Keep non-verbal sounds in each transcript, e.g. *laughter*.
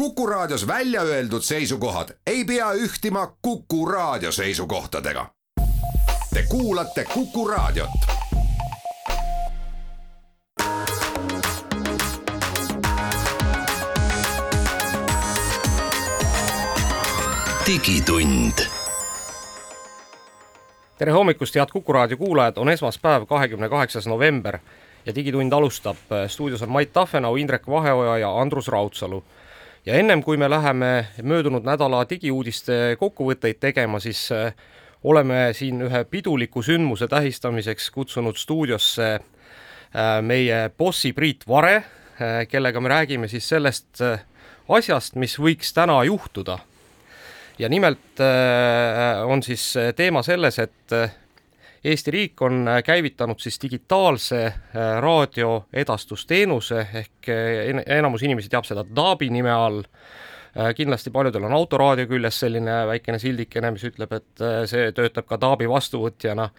Kuku Raadios välja öeldud seisukohad ei pea ühtima Kuku Raadio seisukohtadega. Te kuulate Kuku Raadiot. digitund tere hommikust, head Kuku raadio kuulajad, on esmaspäev, kahekümne kaheksas november ja Digitund alustab. stuudios on Mait Tafenau, Indrek Vaheoja ja Andrus Raudsalu. Ja ennem kui me läheme möödunud nädala digiuudiste kokkuvõtteid tegema, siis äh, oleme siin ühe piduliku sündmuse tähistamiseks kutsunud stuudiosse äh, meie bossi Priit Vare, äh, kellega me räägime siis sellest asjast, mis võiks täna juhtuda. Ja nimelt on siis teema selles, et Eesti riik on käivitanud siis digitaalse raadioedastusteenuse ehk enamus inimesi teab seda DAB-i nime all. kindlasti paljudel on autoraadio küljes selline väikene sildikene, mis ütleb, et see töötab ka DAB-i vastuvõtjana.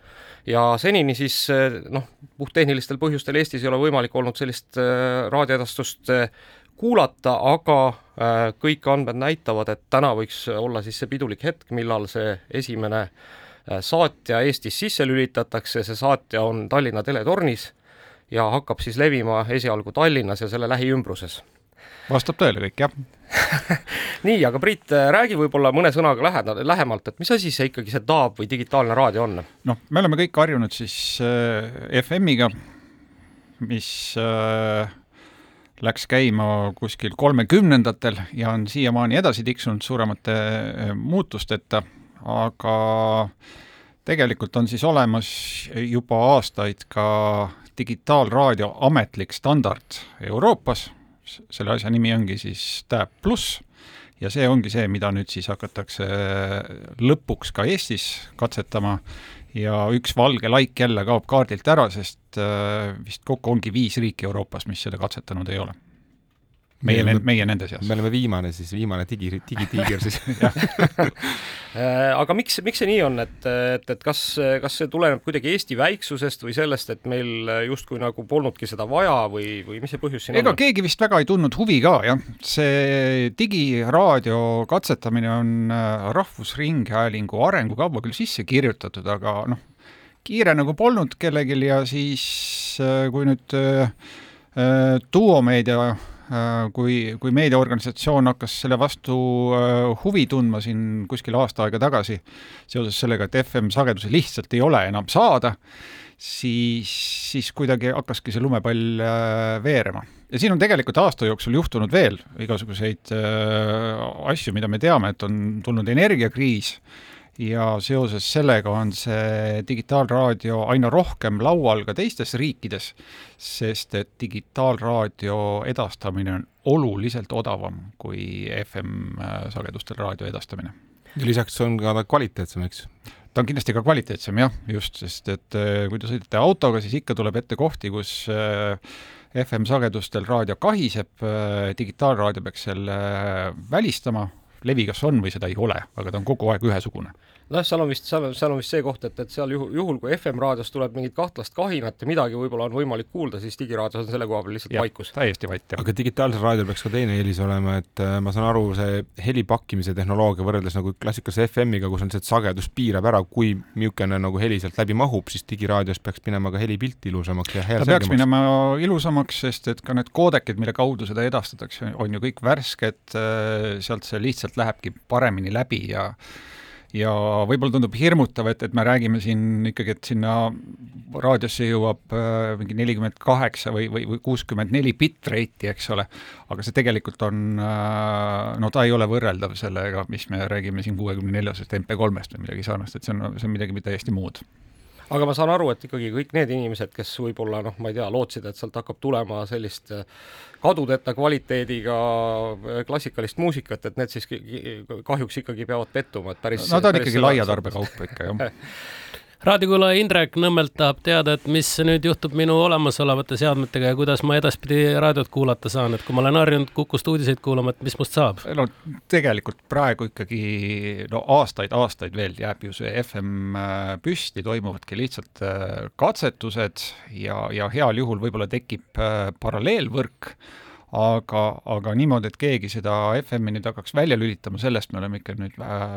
ja senini siis noh, puhttehnilistel põhjustel Eestis ei ole võimalik olnud sellist raadioedastust kuulata, aga äh, kõik andmed näitavad, et täna võiks olla siis see pidulik hetk, millal see esimene äh, saatja Eestis sisse lülitatakse, see saatja on Tallinna teletornis ja hakkab siis levima esialgu Tallinnas ja selle lähiümbruses. vastab tõele kõik, jah *laughs* nii, aga Priit, räägi võib-olla mõne sõnaga läheda, lähemalt, et mis asi see ikkagi see DAB või digitaalne raadio on? noh, me oleme kõik harjunud siis äh, FM-iga, mis äh, läks käima kuskil kolmekümnendatel ja on siiamaani edasi tiksunud suuremate eh, muutusteta, aga tegelikult on siis olemas juba aastaid ka digitaalraadio ametlik standard Euroopas, selle asja nimi ongi siis TAB pluss ja see ongi see, mida nüüd siis hakatakse lõpuks ka Eestis katsetama ja üks valge laik jälle kaob kaardilt ära, sest äh, vist kokku ongi viis riiki Euroopas, mis seda katsetanud ei ole. Meie, meie nende seas. me oleme viimane siis, viimane digi, digitiiger siis *laughs* äh, aga miks, miks see nii on, et, et, et kas, kas see tuleneb kuidagi Eesti väiksusest või sellest, et meil justkui nagu polnudki seda vaja või, või mis see põhjus siin ega on? keegi vist väga ei tundnud huvi ka, jah. see digiraadio katsetamine on äh, Rahvusringhäälingu arengukavva küll sisse kirjutatud, aga noh, kiire nagu polnud kellelgi ja siis äh, kui nüüd duomeedia kui, kui meediaorganisatsioon hakkas selle vastu äh, huvi tundma siin kuskil aasta aega tagasi, seoses sellega, et FM-sagedusi lihtsalt ei ole enam saada, siis, siis kuidagi hakkaski see lumepall äh, veerema. ja siin on tegelikult aasta jooksul juhtunud veel igasuguseid asju, mida me teame, et on tulnud energiakriis ja seoses sellega on see digitaalraadio aina rohkem laual ka teistes riikides, sest et digitaalraadio edastamine on oluliselt odavam kui FM-sagedustel raadio edastamine. ja lisaks on ka ta kvaliteetsem, eks? ta on kindlasti ka kvaliteetsem jah, just, sest et äh, kui te sõidate autoga, siis ikka tuleb ette kohti, kus äh, FM-sagedustel raadio kahiseb, äh, digitaalraadio peaks selle välistama, levi kas on või seda ei ole, aga ta on kogu aeg ühesugune nojah, seal on vist, seal on, seal on vist see koht, et, et seal juhul, juhul kui FM-raadios tuleb mingit kahtlast kahinat ja midagi võib-olla on võimalik kuulda, siis digiraadios on selle koha peal lihtsalt ja, vaikus. täiesti vait, jah. aga digitaalsel raadiol peaks ka teine eelis olema, et äh, ma saan aru, see heli pakkimise tehnoloogia võrreldes nagu klassikalise FM-iga, kus on see, et sagedus piirab ära, kui niisugune nagu heli sealt läbi mahub, siis digiraadios peaks minema ka helipilt ilusamaks ja hea ta peaks minema ilusamaks, sest et ka need koodekid, mille kaudu seda edastatakse, on ju kõik värsked, äh, sealt see lihtsalt lähebki paremini läbi ja ja võib-olla tundub hirmutav, et, et me räägime siin ikkagi, et sinna raadiosse jõuab äh, mingi nelikümmend kaheksa või, või, või kuuskümmend neli bitrate'i, eks ole, aga see tegelikult on äh,, no ta ei ole võrreldav sellega, mis me räägime siin kuuekümne neljasest MP3-st või midagi sarnast, et see on, see on midagi täiesti muud aga ma saan aru, et ikkagi kõik need inimesed, kes võib-olla noh, ma ei tea, lootsid, et sealt hakkab tulema sellist äh, kadudeta kvaliteediga äh, klassikalist muusikat, et need siis kahjuks ikkagi peavad pettuma, et päris no ta on ikkagi laia tarbekaup ikka, jah *laughs* raadiokuulaja Indrek Nõmmelt tahab teada, et mis nüüd juhtub minu olemasolevate seadmetega ja kuidas ma edaspidi raadiot kuulata saan, et kui ma olen harjunud Kukust uudiseid kuulama, et mis must saab? no tegelikult praegu ikkagi no aastaid-aastaid veel jääb ju see FM äh, püsti, toimuvadki lihtsalt äh, katsetused ja, ja heal juhul võib-olla tekib äh, paralleelvõrk, aga, aga niimoodi, et keegi seda FM-i nüüd hakkaks välja lülitama, sellest me oleme ikka nüüd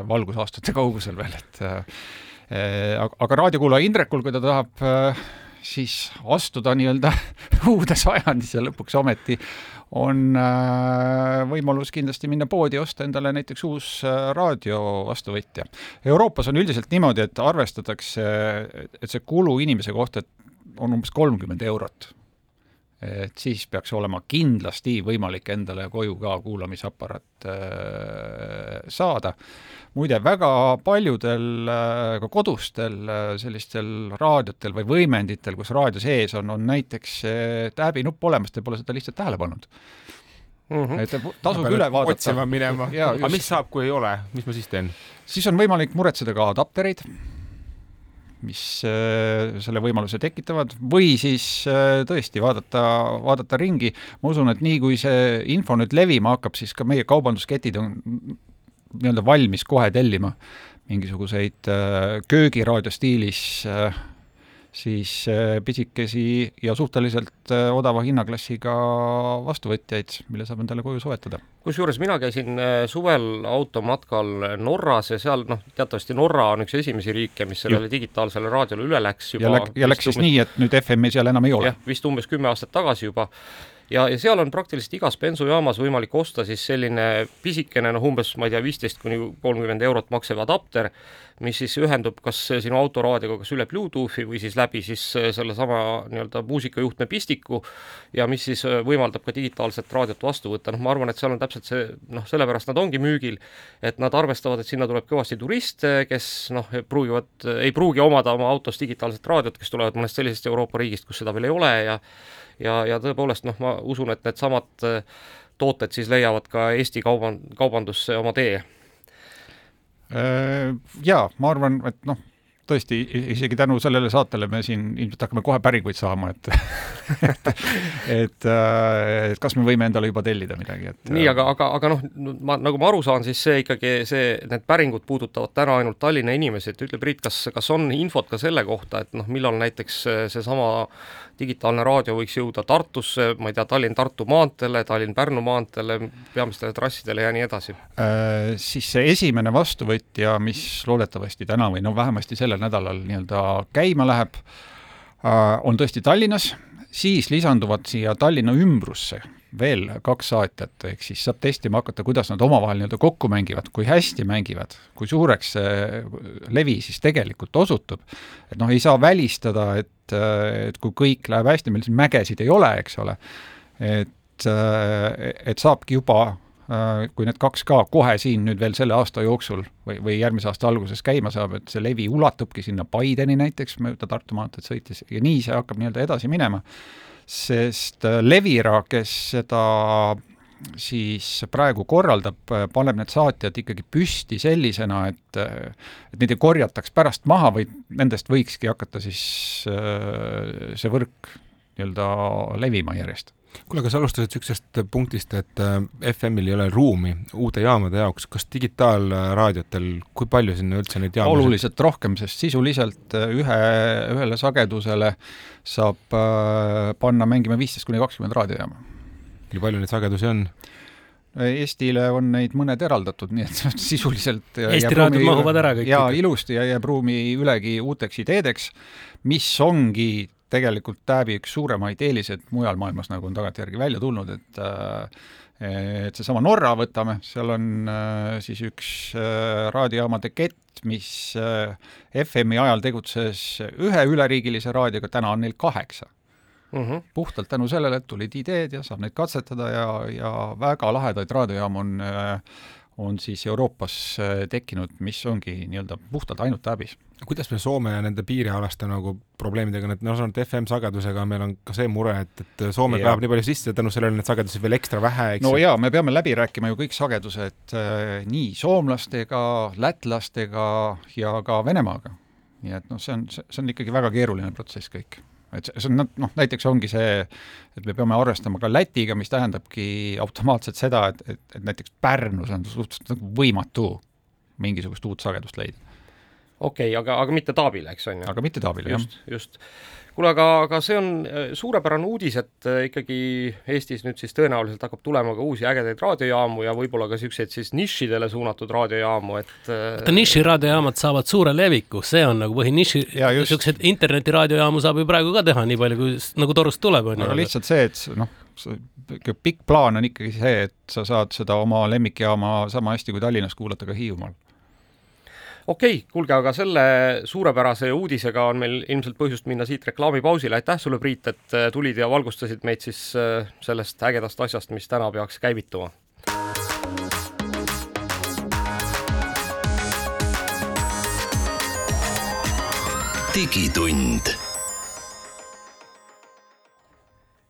valgusaastate kaugusel veel, et aga, aga raadiokuulaja Indrekul, kui ta tahab äh, siis astuda nii-öelda *laughs* uude sajandisse lõpuks ometi, on äh, võimalus kindlasti minna poodi ja osta endale näiteks uus äh, raadio vastuvõtja. Euroopas on üldiselt niimoodi, et arvestatakse, et see kulu inimese kohta on umbes kolmkümmend eurot et siis peaks olema kindlasti võimalik endale koju ka kuulamisaparaat äh, saada. muide, väga paljudel äh, ka kodustel äh, sellistel raadiotel või võimenditel, kus raadio sees on, on näiteks tääbi nupp olemas, te pole seda lihtsalt tähele pannud mm. -hmm. et tasub üle vaadata. otsima minema. aga mis saab, kui ei ole, mis ma siis teen? siis on võimalik muretseda ka adaptereid mis äh, selle võimaluse tekitavad, või siis äh, tõesti vaadata, vaadata ringi, ma usun, et nii, kui see info nüüd levima hakkab, siis ka meie kaubandusketid on nii-öelda valmis kohe tellima mingisuguseid äh, köögiraadio stiilis siis pisikesi ja suhteliselt odava hinnaklassiga vastuvõtjaid, mille saab endale koju soetada kusjuures mina käisin äh, suvel automatkal Norras ja seal noh, teatavasti Norra on üks esimesi riike, mis sellele digitaalsele raadiole üle läks juba. ja läks, ja läks siis umbes, nii, et nüüd FM-i seal enam ei ole? jah, vist umbes kümme aastat tagasi juba ja, ja seal on praktiliselt igas bensujaamas võimalik osta siis selline pisikene, noh umbes ma ei tea, viisteist kuni kolmkümmend eurot maksev adapter, mis siis ühendub kas sinu autoraadioga kas üle Bluetoothi või siis läbi siis äh, sellesama nii-öelda muusikajuhtme pistiku ja mis siis äh, võimaldab ka digitaalset raadiot vastu võtta, noh ma arvan, et seal on täpselt see, noh sellepärast nad ongi müügil, et nad arvestavad, et sinna tuleb kõvasti turiste, kes noh, pruugivad, ei pruugi omada oma autos digitaalset raadiot, kes tulevad mõnest sellisest Euroopa riigist, kus seda veel ei ole ja ja, ja tõepoolest noh, ma usun, et needsamad äh, tooted siis leiavad ka Eesti kauban-, kaubandusse oma tee. Äh, jaa, ma arvan, et noh, tõesti, isegi tänu sellele saatele me siin ilmselt hakkame kohe päringuid saama, et *laughs* et, et, äh, et kas me võime endale juba tellida midagi, et nii, aga, aga, aga noh, ma, nagu ma aru saan, siis see ikkagi, see, need päringud puudutavad täna ainult Tallinna inimesi, et ütle, Priit, kas, kas on infot ka selle kohta, et noh, millal näiteks seesama digitaalne raadio võiks jõuda Tartusse, ma ei tea, Tallinn-Tartu maanteele, Tallinn-Pärnu maanteele, peamistele trassidele ja nii edasi äh,? Siis see esimene vastuvõtja, mis loodetavasti täna või no vähemasti sellel nädalal nii-öelda käima läheb, äh, on tõesti Tallinnas, siis lisanduvad siia Tallinna ümbrusse veel kaks saatjat, ehk siis saab testima hakata, kuidas nad omavahel nii-öelda kokku mängivad, kui hästi mängivad, kui suureks see levi siis tegelikult osutub. et noh, ei saa välistada, et, et kui kõik läheb hästi, meil siin mägesid ei ole, eks ole, et, et saabki juba Äh, kui need kaks ka kohe siin nüüd veel selle aasta jooksul või, või järgmise aasta alguses käima saab, et see levi ulatubki sinna Paideni näiteks mööda Tartu maanteed sõites ja nii see hakkab nii-öelda edasi minema, sest äh, Levira, kes seda siis praegu korraldab, äh, paneb need saatjad ikkagi püsti sellisena, et et neid ei korjataks pärast maha, vaid nendest võikski hakata siis see võrk nii-öelda levima järjest kuule, aga sa alustasid niisugusest punktist, et äh, FM-il ei ole ruumi uute jaamade jaoks, kas digitaalraadiotel, kui palju sinna üldse neid jaamasid oluliselt rohkem, sest sisuliselt äh, ühe, ühele sagedusele saab äh, panna mängima viisteist kuni kakskümmend raadiojaama. nii palju neid sagedusi on? Eestile on neid mõned eraldatud, nii et sisuliselt Eesti raadiod mahuvad ära kõik. jaa, ilusti ja jääb ruumi ülegi uuteks ideedeks, mis ongi tegelikult Tääbi üks suuremaid eeliseid mujal maailmas, nagu on tagantjärgi välja tulnud, et äh, et seesama Norra võtame, seal on äh, siis üks äh, raadiojaamade kett, mis FM-i ajal tegutses ühe üleriigilise raadioga, täna on neil kaheksa mm. -hmm. puhtalt tänu sellele, et tulid ideed ja saab neid katsetada ja, ja väga lahedaid raadiojaamu on on siis Euroopas tekkinud, mis ongi nii-öelda puhtalt ainult Tabis kuidas me Soome ja nende piirialaste nagu probleemidega, et ma saan aru, et FM-sagedusega meil on ka see mure, et, et Soome ja. peab nii palju sisse, tänu sellele neid sagedusi veel ekstra vähe, eks no jaa, me peame läbi rääkima ju kõik sagedused äh, nii soomlastega, lätlastega ja ka Venemaaga. nii et noh, see on, see on ikkagi väga keeruline protsess kõik. Et see on noh, näiteks ongi see, et me peame arvestama ka Lätiga, mis tähendabki automaatselt seda, et, et, et näiteks Pärnus on suhteliselt nagu võimatu mingisugust uut sagedust leida okei okay,, aga, aga mitte Taabile, eks on ju? aga mitte Taabile, jah. just, just kuule, aga, aga see on äh, suurepärane uudis, et äh, ikkagi Eestis nüüd siis tõenäoliselt hakkab tulema ka uusi ägedaid raadiojaamu ja võib-olla ka niisuguseid siis nišidele suunatud raadiojaamu, et äh, vaata, niširaadiojaamad saavad suure leviku, see on nagu põhiniši, niisuguseid internetiraadiojaamu saab ju praegu ka teha nii palju, kui nagu torust tuleb, on ju. aga lihtsalt see, et noh, see pikk plaan on ikkagi see, et sa saad seda oma lemmikjaama sama hästi kui Tallinnas kuulata ka Hiiumaal okei okay,, kuulge, aga selle suurepärase uudisega on meil ilmselt põhjust minna siit reklaamipausile, aitäh sulle, Priit, et äh, tulid ja valgustasid meid siis äh, sellest ägedast asjast, mis täna peaks käivituma. digitund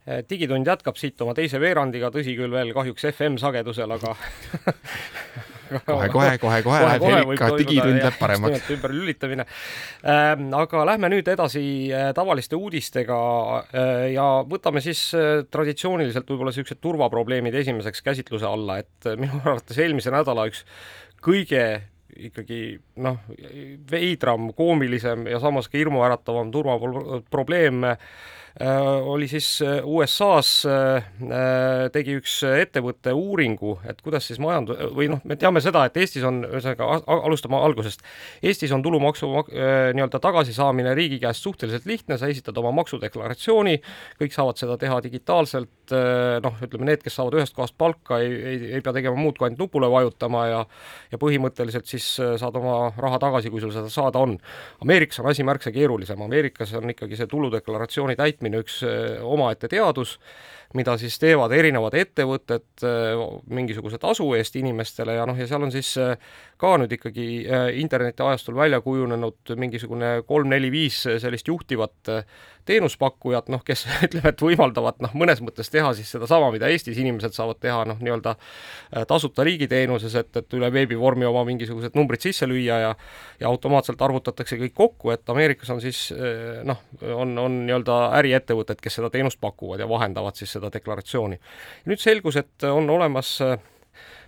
äh, digitund jätkab siit oma teise veerandiga, tõsi küll veel kahjuks FM sagedusel, aga *laughs* kohe, kohe, kohe, kohe läheb helika, digitund läheb paremaks. ümber lülitamine ähm,. aga lähme nüüd edasi äh, tavaliste uudistega äh, ja võtame siis äh, traditsiooniliselt võib-olla niisugused turvaprobleemid esimeseks käsitluse alla, et minu *laughs* arvates eelmise nädala üks kõige ikkagi noh, veidram, koomilisem ja samas ka hirmuäratavam turvaprobleem Äh, oli siis äh, USA-s äh, tegi üks ettevõte uuringu, et kuidas siis majandus või noh, me teame seda, et Eestis on, ühesõnaga alustame algusest. Eestis on tulumaksu nii-öelda tagasisaamine riigi käest suhteliselt lihtne, sa esitad oma maksudeklaratsiooni, kõik saavad seda teha digitaalselt, noh, ütleme need, kes saavad ühest kohast palka, ei, ei, ei pea tegema muud, kui ainult nupule vajutama ja ja põhimõtteliselt siis saad oma raha tagasi, kui sul seda saada on. Ameerikas on asi märksa keerulisem, Ameerikas on ikkagi see tuludeklaratsiooni täitmine täitmine üks äh, omaette teadus, mida siis teevad erinevad ettevõtted äh, mingisuguse tasu eest inimestele ja noh, ja seal on siis äh, ka nüüd ikkagi internetiajastul välja kujunenud mingisugune kolm-neli-viis sellist juhtivat teenuspakkujat, noh, kes *laughs* ütleme, et võimaldavad noh, mõnes mõttes teha siis sedasama, mida Eestis inimesed saavad teha noh, nii-öelda tasuta riigiteenuses, et, et üle veebivormi oma mingisugused numbrid sisse lüüa ja ja automaatselt arvutatakse kõik kokku, et Ameerikas on siis noh, on, on nii-öelda äriettevõtted, kes seda teenust pakuvad ja vahendavad siis seda deklaratsiooni. nüüd selgus, et on olemas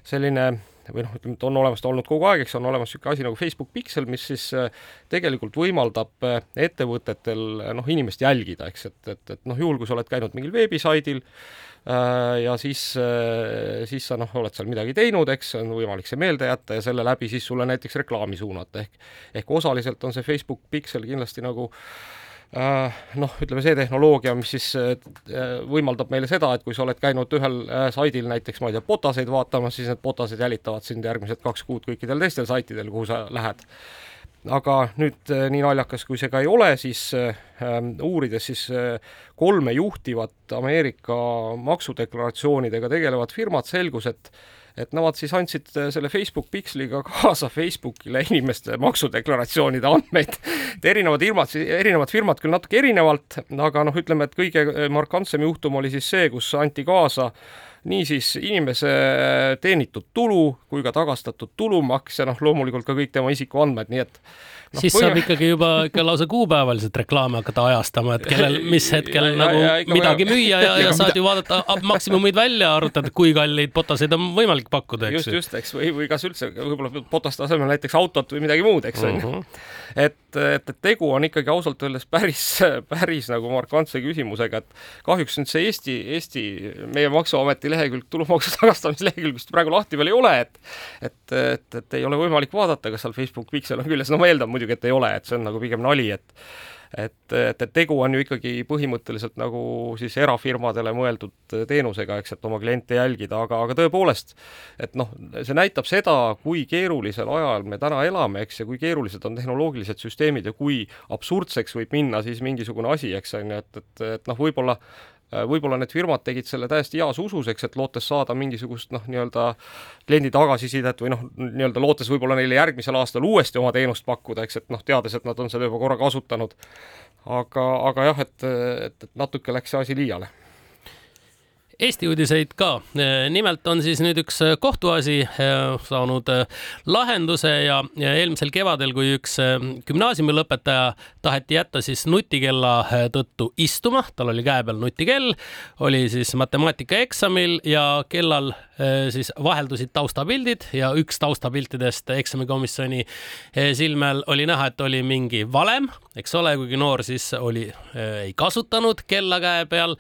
selline või noh, ütleme, et on olemas ta olnud kogu aeg, eks on olemas niisugune asi nagu Facebook Pixel, mis siis äh, tegelikult võimaldab äh, ettevõtetel äh, noh, inimest jälgida, eks, et, et, et noh, juhul kui sa oled käinud mingil veebisaidil ja siis, siis sa noh, oled seal midagi teinud, eks, on võimalik see meelde jätta ja selle läbi siis sulle näiteks reklaami suunata, ehk ehk osaliselt on see Facebook Pixel kindlasti nagu äh, Äh, noh, ütleme see tehnoloogia, mis siis äh, võimaldab meile seda, et kui sa oled käinud ühel äh, saidil näiteks, ma ei tea, botaseid vaatamas, siis need botased jälitavad sind järgmised kaks kuud kõikidel teistel saitidel, kuhu sa lähed. aga nüüd nii naljakas, kui see ka ei ole, siis uurides siis kolme juhtivat Ameerika maksudeklaratsioonidega tegelevat firmat, selgus, et et nemad siis andsid äh, selle Facebook Pixeliga *laughs* kaasa Facebookile inimeste maksudeklaratsioonide andmeid. et erinevad firmad, erinevad firmad küll natuke erinevalt, aga noh, ütleme, et kõige äh, markantsem juhtum oli siis see, kus anti kaasa niisiis inimese teenitud tulu kui ka tagastatud tulumaks ja noh, loomulikult ka kõik tema isikuandmed, nii et no, siis põhim... saab ikkagi juba ikka lausa kuupäevaliselt reklaame hakata ajastama, et kellel, *laughs* mis hetkel ja, nagu ja, ja, midagi müüa ja, *laughs* ja saad ju vaadata maksimumeid välja arvutada, kui kalleid potaseid on võimalik pakkuda, eks. just, just, eks, või, või kas üldse võib-olla potaste asemel näiteks autot või midagi muud, eks on ju. Mhm. et, et, et tegu on ikkagi ausalt öeldes päris, *laughs* päris nagu markantse küsimusega, et kahjuks nüüd see Eesti, Eesti, meie Maksuameti lehekülg, tulumaksu *laughs* tagastamise lehekülg vist praegu lahti veel ei ole, et et, et, et ei ole võimalik vaadata, kas seal Facebook Pixel on küljes, no ma eeldan muidugi, et ei ole, et see on nagu pigem nali, et et, et, et tegu on ju ikkagi põhimõtteliselt nagu siis erafirmadele mõeldud teenusega, eks, et oma kliente jälgida, aga, aga tõepoolest, et noh, see näitab seda, kui keerulisel ajal me täna elame, eks, ja kui keerulised on tehnoloogilised süsteemid ja kui absurdseks võib minna siis mingisugune asi, eks on ju, et, et, et noh, võib-olla võib-olla need firmad tegid selle täiesti heas usus, eks, et lootes saada mingisugust noh, nii-öelda kliendi tagasisidet või noh, nii-öelda lootes võib-olla neile järgmisel aastal uuesti oma teenust pakkuda, eks, et noh, teades, et nad on seda juba korra kasutanud. aga, aga jah, et, et, et natuke läks see asi liiale Eesti uudiseid ka. nimelt on siis nüüd üks kohtuasi eh, saanud eh, lahenduse ja, eelmisel kevadel, kui üks gümnaasiumilõpetaja taheti jätta siis nutikella tõttu istuma, tal oli käe peal nutikell, oli siis matemaatikaeksamil ja kellal siis vaheldusid taustapildid ja üks taustapiltidest eksamikomisjoni silmel oli näha, et oli mingi valem, eks ole, kuigi noor siis oli, ei kasutanud kella käe peal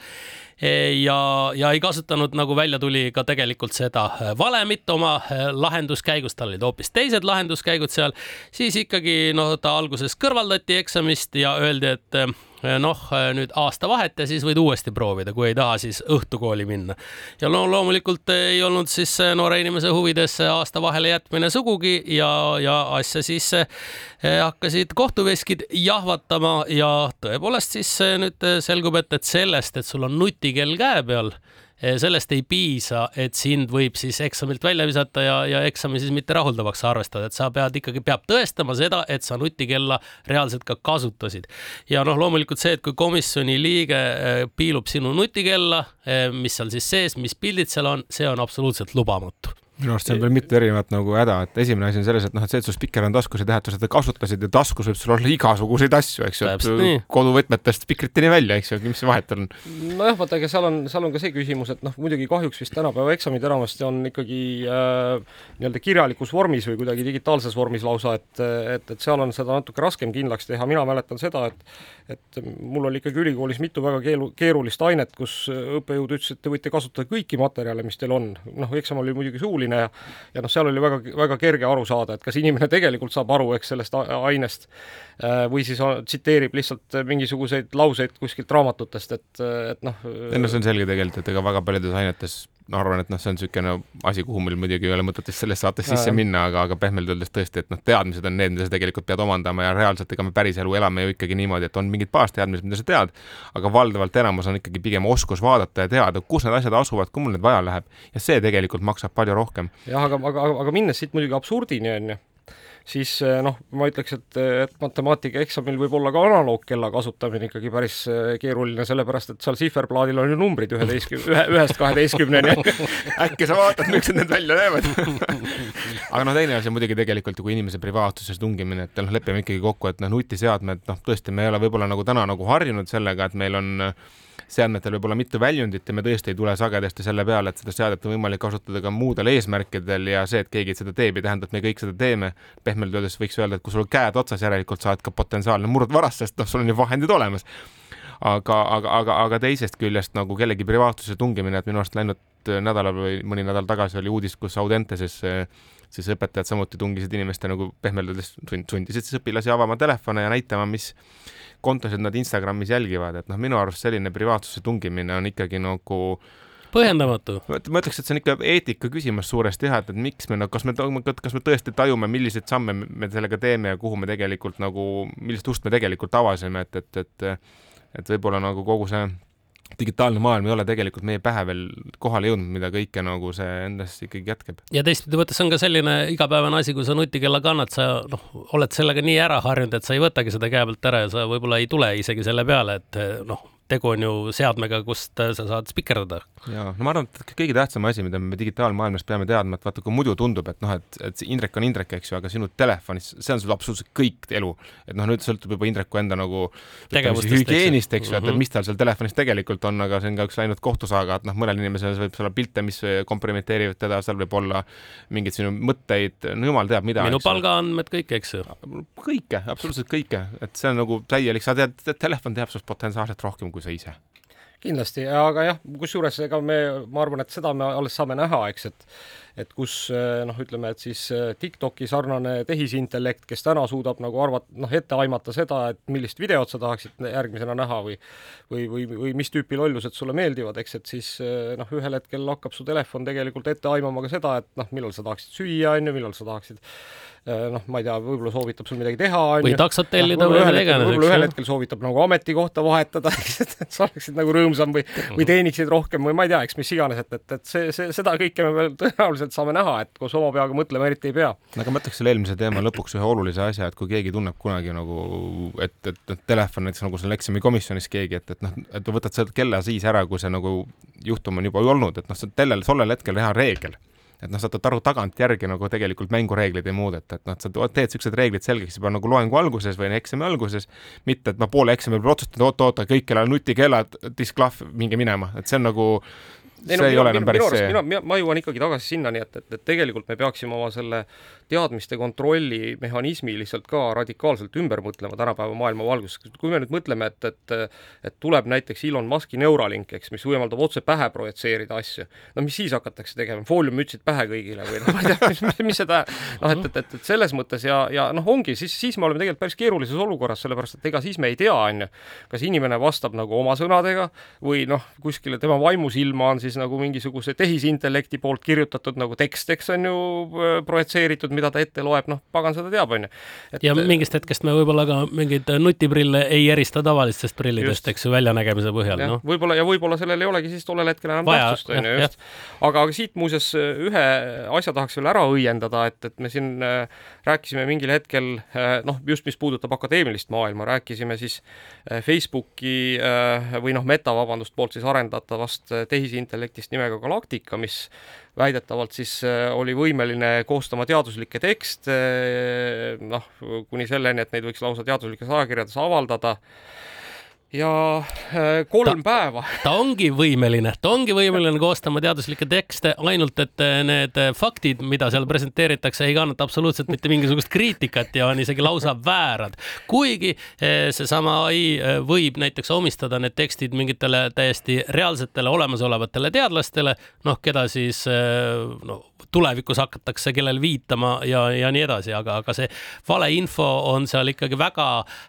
ja, ja ei kasutanud, nagu välja tuli, ka tegelikult seda valemit oma lahenduskäigus, tal olid hoopis teised lahenduskäigud seal, siis ikkagi noh, ta alguses kõrvaldati eksamist ja öeldi, et noh, nüüd aastavahet ja siis võid uuesti proovida, kui ei taha, siis õhtukooli minna. ja no loomulikult ei olnud siis noore inimese huvides aasta vahele jätmine sugugi ja, ja asja siis eh, hakkasid kohtuveskid jahvatama ja tõepoolest siis eh, nüüd selgub, et, et sellest, et sul on nutikell käe peal Eh, sellest ei piisa, et sind võib siis eksamilt välja visata ja, ja eksami siis mitte rahuldavaks arvestada, et sa pead ikkagi, peab tõestama seda, et sa nutikella reaalselt ka kasutasid. ja noh, loomulikult see, et kui komisjoni liige eh, piilub sinu nutikella, eh, mis seal siis sees, mis pildid seal on, see on absoluutselt lubamatu minu arust see on veel mitu erinevat nagu häda, et esimene asi on selles, et noh, et see, et sul spikker on taskus, tähenda, et sa seda kasutasid ja taskus võib sul olla igasuguseid asju, eks ju, koduvõtmetest spikriteni välja, eks ju, mis vahet on? nojah, vaata, ega seal on, seal on ka see küsimus, et noh, muidugi kahjuks vist tänapäeva eksamid enamasti on ikkagi äh, nii-öelda kirjalikus vormis või kuidagi digitaalses vormis lausa, et, et, et seal on seda natuke raskem kindlaks teha, mina mäletan seda, et et mul oli ikkagi ülikoolis mitu väga keelu, keerulist ainet, kus õppejõud ütles, et te võite kasutada kõiki materjale, mis teil on. noh, eksam oli muidugi suuline, oluline ja ja noh, seal oli väga, väga kerge aru saada, et kas inimene tegelikult saab aru, eks, sellest ainest äh, või siis tsiteerib lihtsalt mingisuguseid lauseid kuskilt raamatutest, et, et noh. ei no see on selge tegelikult, et ega väga paljudes ainetes ma arvan, et noh, see on niisugune asi, kuhu meil muidugi ei ole mõtet vist selles saates sisse minna, aga, aga pehmelt öeldes tõesti, et noh, teadmised on need, mida sa tegelikult pead omandama ja reaalselt ega me päris elu elame ju ikkagi niimoodi, et on mingid baasteadmised, mida sa tead, aga valdavalt enamus on ikkagi pigem oskus vaadata ja teada, kus need asjad asuvad, kui mul need vaja läheb. ja see tegelikult maksab palju rohkem. jah, aga, aga, aga minnes siit muidugi absurdini, on ju siis eh, noh, ma ütleks, et, et matemaatikaeksamil võib olla ka analoogkella kasutamine ikkagi päris eh, keeruline, sellepärast et seal sihverplaadil on ju numbrid üheteistkümne, ühe, ühest kaheteistkümneni. *laughs* Äkki sa vaatad, millised need välja näevad? *laughs* Aga noh, teine asi on muidugi tegelikult ju kui inimese privaatsuses tungimine, et noh, lepime ikkagi kokku, et noh, nutiseadmed, noh, tõesti, me ei ole võib-olla nagu täna nagu harjunud sellega, et meil on äh, seadmetel võib olla mitu väljundit ja me tõesti ei tule sagedasti selle peale, et seda seadet on võimalik kasutada ka muudel eesmärkidel ja see, et keegi seda teeb, ei tähenda, et me kõik seda teeme. pehmelt öeldes võiks öelda, et kui sul käed otsas, järelikult sa oled ka potentsiaalne murdvaras, sest noh, sul on ju vahendid olemas. aga, aga, aga, aga teisest küljest nagu kellegi privaatsuse tungimine, et minu arust läinud nädalal või mõni nädal tagasi oli uudis, kus Audenteses siis õpetajad samuti tungisid inimeste nagu pehmelt öeldes sundisid siis õpilasi avama telefone ja näitama, mis kontosid nad Instagramis jälgivad, et noh, minu arust selline privaatsuse tungimine on ikkagi nagu põhjendamatu. ma ütleks, et see on ikka eetika küsimus suuresti jah, et, et miks me, no kas me, kas me tõesti tajume, milliseid samme me sellega teeme ja kuhu me tegelikult nagu, millist ust me tegelikult avasime, et, et, et et võib-olla nagu kogu see digitaalne maailm ei ole tegelikult meie pähe veel kohale jõudnud, mida kõike nagu see endas ikkagi jätkab. ja teistpidi võttes on ka selline igapäevane asi, kui sa nutikella kannad, sa noh, oled sellega nii ära harjunud, et sa ei võtagi seda käe pealt ära ja sa võib-olla ei tule isegi selle peale, et noh, tegu on ju seadmega, kust sa saad spikerdada. ja no ma arvan, et kõige tähtsam asi, mida me digitaalmaailmas peame teadma, et vaata, kui muidu tundub, et noh, et, et Indrek on Indrek, eks ju, aga sinu telefonis, see on sul absoluutselt kõik elu. et noh, nüüd sõltub juba Indreku enda nagu hügieenist, eks ju, et, et mhm. mis tal seal telefonis tegelikult on, aga see on ka üks läinud kohtusaaga, et noh, mõnel inimesel võib olla pilte, mis kompromiteerivad teda, seal võib olla mingeid sinu mõtteid, no jumal teab mida. minu palgaandmed, kõike, eks ju. kõike, absoluutselt kõike, et see on nagu täielik, sa tead, telefon teab sinust potentsiaalselt rohkem kui sa ise? Kindlasti, aga jah, kusjuures ega me, ma arvan, et seda me alles saame näha, eks, et et kus noh, ütleme, et siis TikToki sarnane tehisintellekt, kes täna suudab nagu arvata, noh, ette aimata seda, et millist videot sa tahaksid järgmisena näha või või, või, või mis tüüpi lollused sulle meeldivad, eks, et siis noh, ühel hetkel hakkab su telefon tegelikult ette aimama ka seda, et noh, millal sa tahaksid süüa, on ju, millal sa tahaksid noh, ma ei tea, võib-olla soovitab sul midagi teha. või taksot tellida või mida iganes. võib-olla ühel hetkel soovitab nagu ametikohta vahetada *laughs* et sa oleksid nagu rõõmsam või, või mhm. teeniksid rohkem või ma ei tea, eks mis iganes, et, et, et see, see, seda kõike me veel tõenäoliselt saame näha, et koos oma peaga mõtlema eriti ei pea. aga ma ütleks selle eelmise teema lõpuks ühe olulise asja, et kui keegi tunneb kunagi nagu, et, et, et telefon näiteks nagu seal eksamikomisjonis keegi, et, et noh, et võtad selle kella siis ära, kui see nagu juhtum on juba olnud, et noh, see on sellel, tollel hetkel hea reegel et noh, saad aru tagantjärgi nagu tegelikult mängureegleid ei muudeta, et noh, sa teed siuksed reeglid selgeks juba nagu loengu alguses või eksami alguses, mitte et ma poole eksami peal otsustan, oot-oot, kõik kellel nutikellad, disklahv, minge minema, et see on nagu see no, ei ole enam päris see. mina, ma jõuan ikkagi tagasi sinnani, et, et, et tegelikult me peaksime oma selle teadmiste kontrolli mehhanismi lihtsalt ka radikaalselt ümber mõtlema tänapäeva maailma valguses. kui me nüüd mõtleme, et, et et tuleb näiteks Elon Musk'i Neuralink, eks, mis võimaldab otse pähe projitseerida asju, no mis siis hakatakse tegema, fooliummütsid pähe kõigile või noh, ma ei tea, *laughs* mis, mis, tähendab, noh et, et, et, et selles mõttes ja, ja noh, ongi, siis, siis me oleme tegelikult päris keerulises olukorras, sellepärast et ega siis me ei tea, on ju, kas inimene vastab nagu oma sõnadega või noh, kuskile tema vaimusilma on siis nagu mingisuguse tehisintellekti poolt kirjutatud nagu tekst, eks on ju projitseeritud, mida ta ette loeb, noh, pagan seda teab, on ju. ja mingist hetkest me võib-olla ka mingeid nutiprille ei erista tavalistest prillidest, eks ju, väljanägemise põhjal, noh. võib-olla ja võib-olla sellel ei olegi siis tollel hetkel enam tähtsust, on ju, just. aga siit muuseas ühe asja tahaks veel ära õiendada, et, et me siin äh, rääkisime mingil hetkel äh, noh, just mis puudutab akadeemilist maailma, rääkisime siis äh, Facebooki või noh, Meta, vabandust, poolt siis arendatavast tehisintellektist nimega Galactica, mis väidetavalt siis äh, oli võimeline koostama teaduslikke tekste, äh, noh, kuni selleni, et neid võiks lausa teaduslikes ajakirjades avaldada ja äh, kolm ta, päeva. *laughs* ta ongi võimeline, ta ongi võimeline koostama teaduslikke tekste, ainult et äh, need äh, faktid, mida seal presenteeritakse, ei kannata absoluutselt mitte mingisugust kriitikat ja on isegi lausa väärad. kuigi seesama ai võib näiteks omistada need tekstid mingitele täiesti reaalsetele olemasolevatele teadlastele, noh, keda siis no tulevikus hakatakse kellel viitama ja, ja nii edasi, aga, aga see valeinfo on seal ikkagi väga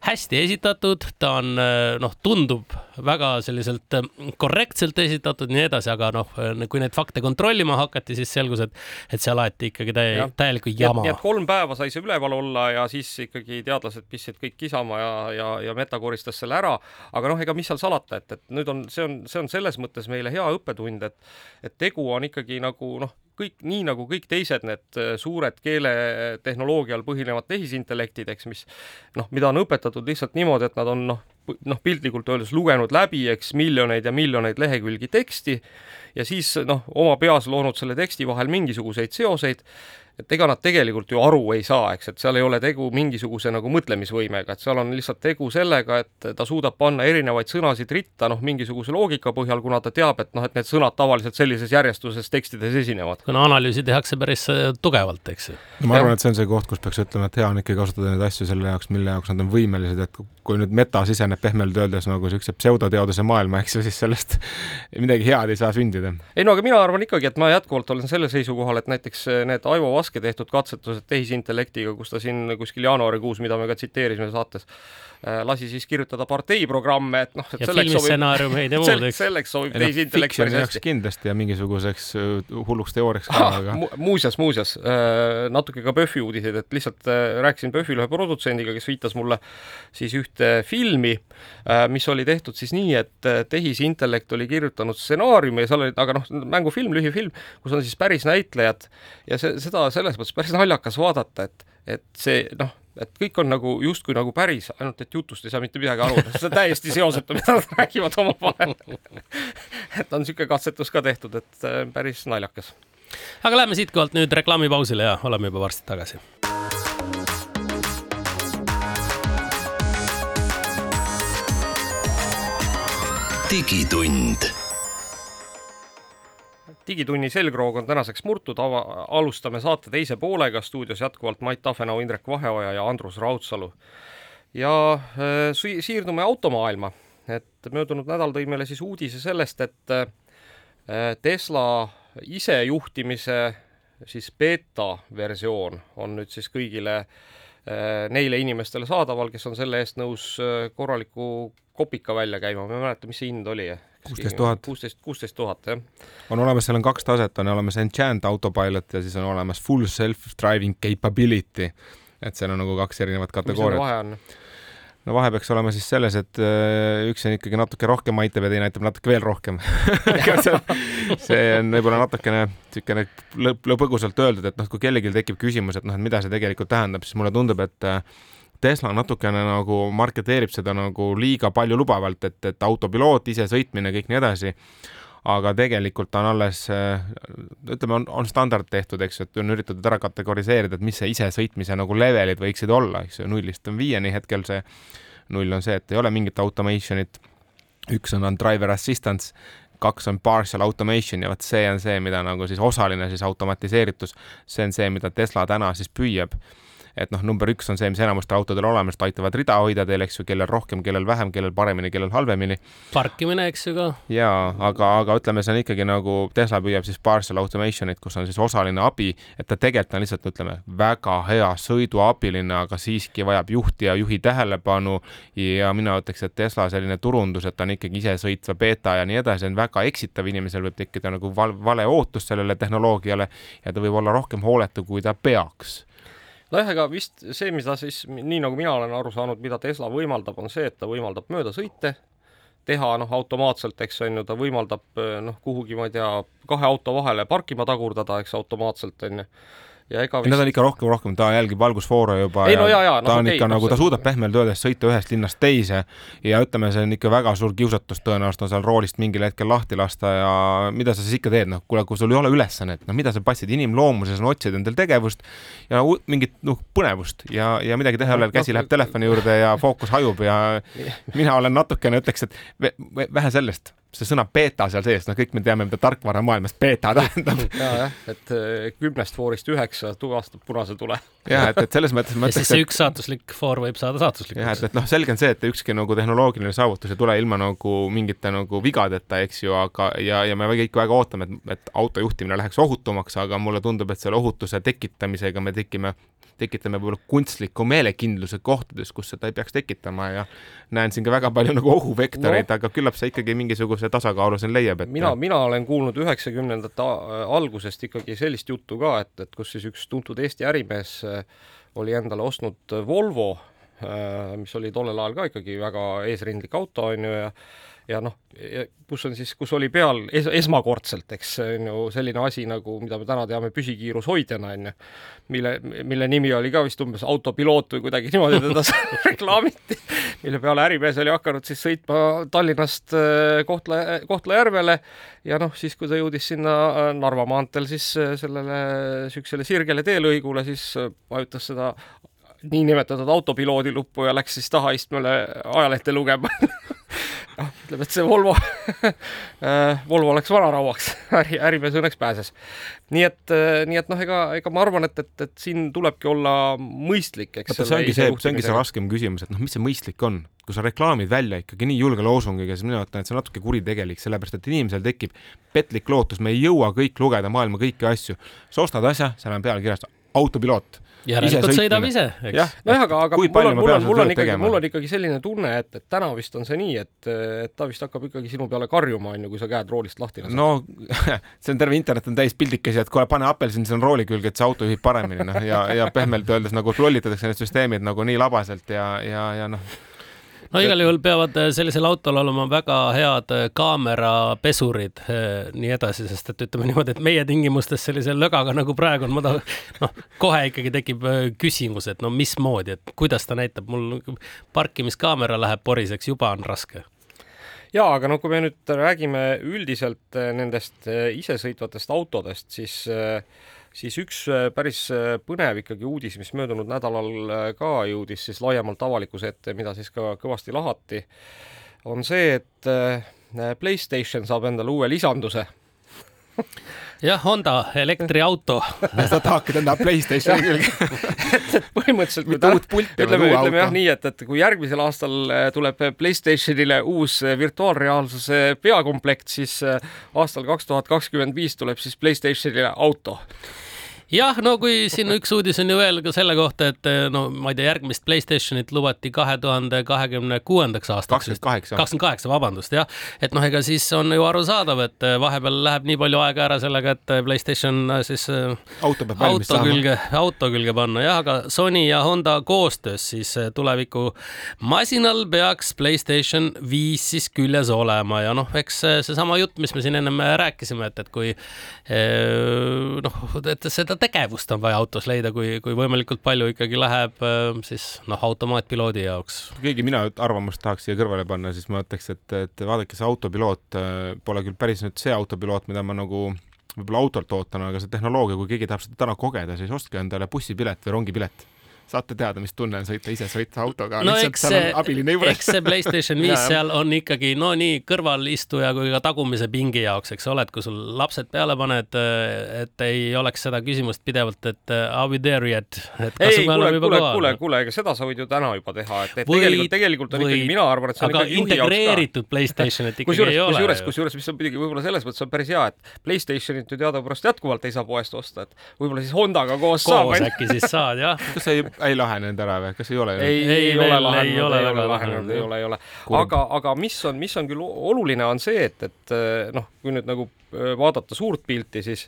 hästi esitatud, ta on noh, tundub väga selliselt korrektselt esitatud nii edasi, aga noh, kui neid fakte kontrollima hakati, siis selgus, et, et seal aeti ikkagi täie, täielikku jama. nii et kolm päeva sai see üleval olla ja siis ikkagi teadlased pistsid kõik kisama ja, ja, ja Meta koristas selle ära, aga noh, ega mis seal salata, et, et nüüd on, see on, see on selles mõttes meile hea õppetund, et et tegu on ikkagi nagu noh, kõik nii nagu kõik teised need äh, suured keeletehnoloogial põhinevad tehisintellektid, eks, mis noh, mida on õpetatud lihtsalt niimoodi, et nad on noh, noh, piltlikult öeldes lugenud läbi, eks, miljoneid ja miljoneid lehekülgi teksti ja siis noh, oma peas loonud selle teksti vahel mingisuguseid seoseid et ega nad tegelikult ju aru ei saa, eks, et seal ei ole tegu mingisuguse nagu mõtlemisvõimega, et seal on lihtsalt tegu sellega, et ta suudab panna erinevaid sõnasid ritta noh, mingisuguse loogika põhjal, kuna ta teab, et noh, et need sõnad tavaliselt sellises järjestuses tekstides esinevad. kuna analüüsi tehakse päris äh, tugevalt, eks ju. ma arvan, et see on see koht, kus peaks ütlema, et hea on ikkagi kasutada neid asju selle jaoks, mille jaoks nad on võimelised, et kui nüüd meta siseneb pehmelt öeldes nagu niisuguse pseudoteaduse maailma, eks ju, siis sellest *laughs* midagi head ei saa sündida. Ei no aga mina arvan ikkagi, et ma jätkuvalt olen sellel seisukohal, et näiteks need Aivo Vaske tehtud katsetused tehisintellektiga, kus ta siin kuskil jaanuarikuus, mida me ka tsiteerisime saates, lasi siis kirjutada parteiprogramme, et noh, et ja selleks sobib, ja muud, eks. selleks sobib tehisintellekt päris hästi. kindlasti ja mingisuguseks äh, hulluks teooriaks ka, aga mu, muuseas, muuseas, äh, natuke ka PÖFFi uudiseid, et lihtsalt rääkisin PÖFFil ühe produtsendiga, kes viitas mulle siis ühte filmi, mis oli tehtud siis nii, et tehisintellekt oli kirjutanud stsenaariumi ja seal olid, aga noh, mängufilm, lühifilm, kus on siis päris näitlejad ja see, seda selles mõttes päris naljakas vaadata, et, et see noh, et kõik on nagu justkui nagu päris, ainult et jutust ei saa mitte midagi aru, see on täiesti seosetu, mida nad räägivad omavahel et on niisugune katsetus ka tehtud, et äh, päris naljakas. aga lähme siitkohalt nüüd reklaamipausile ja oleme juba varsti tagasi. digitund digitunni selgroog on tänaseks murtud, ava, alustame saate teise poolega, stuudios jätkuvalt Mait Tafenau, Indrek Vaheoja ja Andrus Raudsalu. ja äh, si-, siirdume automaailma, et möödunud nädal tõi meile siis uudise sellest, et äh, Tesla isejuhtimise siis beeta versioon on nüüd siis kõigile äh, neile inimestele saadaval, kes on selle eest nõus korraliku kopika välja käima, ma ei mäleta, mis see hind oli kuusteist tuhat. kuusteist, kuusteist tuhat, jah. on olemas, seal on kaks taset, on olemas Enchant Autopilot ja siis on olemas Full Self-Driving Capability. et seal on nagu kaks erinevat kategooriat. mis vahe on? no vahe peaks olema siis selles, et äh, üks on ikkagi natuke rohkem aitab ja teine aitab natuke veel rohkem *laughs* see on võib-olla natukene niisugune põgusalt öeldud, et noh, kui kellelgi tekib küsimus, et noh, et mida see tegelikult tähendab, siis mulle tundub, et äh, Tesla natukene nagu marketeerib seda nagu liiga palju lubavalt, et, et autopiloot, isesõitmine, kõik nii edasi. aga tegelikult on alles, ütleme, on, on standard tehtud, eks ju, et on üritatud ära kategoriseerida, et mis see isesõitmise nagu levelid võiksid olla, eks ju, nullist on viieni hetkel see, null on see, et ei ole mingit automation'it. Üks on, on driver assistance, kaks on partial automation ja vot see on see, mida nagu siis osaline siis automatiseeritus, see on see, mida Tesla täna siis püüab et noh, number üks on see, mis enamustel autodel olemas, aitavad rida hoida teil, eks ju, kellel rohkem, kellel vähem, kellel paremini, kellel halvemini. parkimine, eks ju ka. jaa, aga, aga ütleme, see on ikkagi nagu Tesla püüab siis partial automation'it, kus on siis osaline abi, et ta tegelikult on lihtsalt, ütleme, väga hea sõiduabiline, aga siiski vajab juhti ja juhi tähelepanu ja mina ütleks, et Tesla selline turundus, et ta on ikkagi isesõitva beeta ja nii edasi, on väga eksitav, inimesel võib tekkida nagu val vale ootus sellele tehnoloogiale ja ta võib olla rohkem hooletu, kui ta peaks nojah, ega vist see, mida siis, nii nagu mina olen aru saanud, mida Tesla võimaldab, on see, et ta võimaldab möödasõite teha noh, automaatselt, eks on ju, ta võimaldab noh, kuhugi, ma ei tea, kahe auto vahele parkima tagurdada, eks automaatselt on ju ja ega vist... Nad on ikka rohkem, rohkem, ta jälgib valgusfoore juba ei, no, ja, ja, no, ta on okay, ikka no, nagu, ta suudab pehmelt öeldes sõita ühest linnast teise ja ütleme, see on ikka väga suur kiusatus tõenäoliselt on seal roolist mingil hetkel lahti lasta ja mida sa siis ikka teed, noh, kuule, kui sul ei ole ülesannet, no mida sa passid, inimloomuses on otsida endal tegevust ja mingit noh, põnevust ja, ja midagi teha ei ole, käsi no, läheb telefoni juurde ja fookus hajub ja *laughs* mina olen natukene, ütleks, et vähe sellest see sõna beeta seal sees, no kõik me teame, mida tarkvaramaailmas beeta tähendab. *laughs* ja jah, et eh, kümnest foorist üheksa tuvastab punase tule. *laughs* jah, et, et selles mõttes ma ütleks, et see üks saatuslik foor võib saada saatuslikuks. jah, et, et noh, selge on see, et ükski nagu tehnoloogiline saavutus ei tule ilma nagu mingite nagu vigadeta, eks ju, aga ja, ja me kõik väga ootame, et, et auto juhtimine läheks ohutumaks, aga mulle tundub, et selle ohutuse tekitamisega me tekime tekitame võib-olla kunstliku meelekindluse kohtades, kus seda ei peaks tekitama ja näen siin ka väga palju nagu ohuvektoreid no., aga küllap see ikkagi mingisuguse tasakaalu siin leiab, et mina, mina olen kuulnud üheksakümnendate algusest ikkagi sellist juttu ka, et, et kus siis üks tuntud Eesti ärimees äh, oli endale ostnud Volvo, äh, mis oli tollel ajal ka ikkagi väga eesrindlik auto, on ju, ja ja noh, kus on siis, kus oli peal es esmakordselt, eks on ju selline asi nagu, mida me täna teame püsikiirushoidjana, on ju, mille, mille nimi oli ka vist umbes autopiloot või kuidagi niimoodi teda *laughs* reklaamiti, mille peale ärimees oli hakanud siis sõitma Tallinnast äh, Kohtla, Kohtla-Järvele ja noh, siis kui ta jõudis sinna äh, Narva maanteel siis äh, sellele niisugusele sirgele teelõigule, siis vajutas seda niinimetatud autopiloodi luppu ja läks siis tahaistmele ajalehte lugema *laughs* noh, ütleme, et see Volvo *laughs* äh, Volvo läks vanarauaks *laughs* äri, ärimees õnneks pääses. nii et, äh, nii et noh, ega, ega ma arvan, et, et, et siin tulebki olla mõistlik, eks. see ongi see, see ongi see raskem küsimus, et noh, mis see mõistlik on, kui sa reklaamid välja ikkagi nii julge loosungiga, siis mina ütlen, et see on natuke kuritegelik, sellepärast et inimesel tekib petlik lootus, me ei jõua kõik lugeda maailma kõiki asju. sa ostad asja, seal on pealkirjas autopiloot järelikult sõidab ise, eks. nojah, aga, aga mul on, mul on, mul on ikkagi, mul on ikkagi selline tunne, et, et täna vist on see nii, et, et ta vist hakkab ikkagi sinu peale karjuma, on ju, kui sa käed roolist lahti lased. no *laughs* see on terve internet on täis pildikesi, et kuule, pane apelsin sinna rooli külge, et see auto juhib paremini, noh, ja, ja pehmelt öeldes nagu lollitatakse need süsteemid nagu nii labaselt ja, ja, ja noh no igal juhul peavad äh, sellisel autol olema väga head äh, kaamerapesurid, äh, nii edasi, sest et ütleme niimoodi, et meie tingimustes sellise lögaga nagu praegu on, ma tahan, *laughs* noh, kohe ikkagi tekib küsimus, et no mismoodi, et kuidas ta näitab, mul parkimiskaamera läheb poriseks, juba on raske. Jaa, aga no kui me nüüd räägime üldiselt nendest isesõitvatest autodest, siis äh, siis üks äh, päris äh, põnev ikkagi uudis, mis möödunud nädalal äh, ka jõudis siis laiemalt avalikkuse ette, mida siis ka kõvasti lahati, on see, et Playstation saab endale uue lisanduse. Jah, Honda elektriauto. *laughs* Sa tahadki enda Playstationi külge *laughs* et, et põhimõtteliselt kui täna, ütleme, ütleme jah nii, et, et kui järgmisel aastal tuleb Playstationile uus virtuaalreaalsuse peakomplekt, siis aastal kaks tuhat kakskümmend viis tuleb siis Playstationile auto jah, no kui siin üks uudis on ju veel ka selle kohta, et eh, no ma ei tea, järgmist Playstationit lubati kahe tuhande kahekümne kuuendaks aastaks. kakskümmend kaheksa. kakskümmend kaheksa, vabandust, jah. et noh, ega siis on ju arusaadav, et eh, vahepeal läheb nii palju aega ära sellega, et eh, Playstation siis auto peab valmis auto külge, auto külge panna, jah, aga Sony ja Honda koostöös siis tuleviku masinal peaks Playstation viis siis küljes olema ja noh, eks seesama jutt, mis me siin ennem rääkisime, et, et kui noh, et seda tegevust on vaja autos leida, kui, kui võimalikult palju ikkagi läheb äh, siis noh, automaatpiloodi jaoks. keegi mina arvamust tahaks siia kõrvale panna, siis ma ütleks, et, et vaadake, see autopiloot äh, pole küll päris nüüd see autopiloot, mida ma nagu võib-olla autolt ootan, aga see tehnoloogia, kui keegi tahab seda täna kogeda, siis ostke endale bussipilet või rongipilet saate teada, mis tunne on sõita ise sõita autoga no lihtsalt eks see eks see Playstation viis *laughs* seal on ikkagi no nii kõrvalistuja kui ka tagumise pingi jaoks, eks ole, et kui sul lapsed peale paned, et ei oleks seda küsimust pidevalt, et uh, are we there yet, ei, kuule, kuule, kuule, kuule, ega seda sa võid ju täna juba teha, et, et Võid, tegelikult, tegelikult on ikkagi, võid. mina arvan, et see on aga ikkagi juhi jaoks ka integreeritud Playstationit *laughs* ikkagi kusjuures, ei ole kusjuures, ju. kusjuures, mis on muidugi võib-olla selles mõttes on päris hea, et Playstationit ju teadupärast jätkuvalt ei saa poest osta, et võib-olla siis Hondaga koos, saab. koos äkki siis saad, jah. kas see ei, lahenenud ära või, kas ei ole? ei, ei, ole lahenenud, ei ole ei väga ole lahenenud, ei ole, ei ole. Aga, aga mis on, mis on küll oluline, on see, et, et noh, kui nüüd nagu äh, vaadata suurt pilti, siis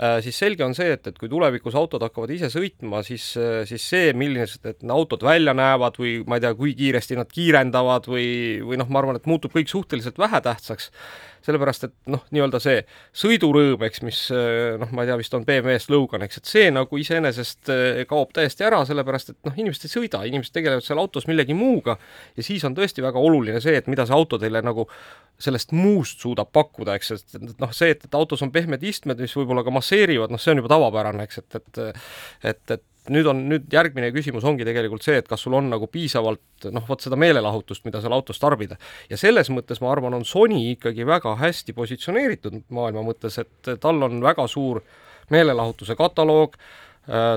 äh, siis selge on see, et, et kui tulevikus autod hakkavad ise sõitma, siis, siis see, millised need autod välja näevad või ma ei tea, kui kiiresti nad kiirendavad või, või noh, ma arvan, et muutub kõik suhteliselt vähetähtsaks sellepärast et noh, nii-öelda see sõidurõõm, eks, mis noh, ma ei tea, vist on BMW slogan, eks, et see nagu iseenesest eh, kaob täiesti ära, sellepärast et noh, inimesed ei sõida, inimesed tegelevad seal autos millegi muuga ja siis on tõesti väga oluline see, et mida see auto teile nagu sellest muust suudab pakkuda, eks, et noh, see, et, et autos on pehmed istmed, mis võib-olla ka masseerivad, noh, see on juba tavapärane, eks, et, et et, et nüüd on, nüüd järgmine küsimus ongi tegelikult see, et kas sul on nagu piisavalt noh, vot seda meelelahutust, mida seal autos tarbida. ja selles mõttes ma arvan, on Sony ikkagi väga hästi positsioneeritud maailma mõttes, et tal on väga suur meelelahutuse kataloog,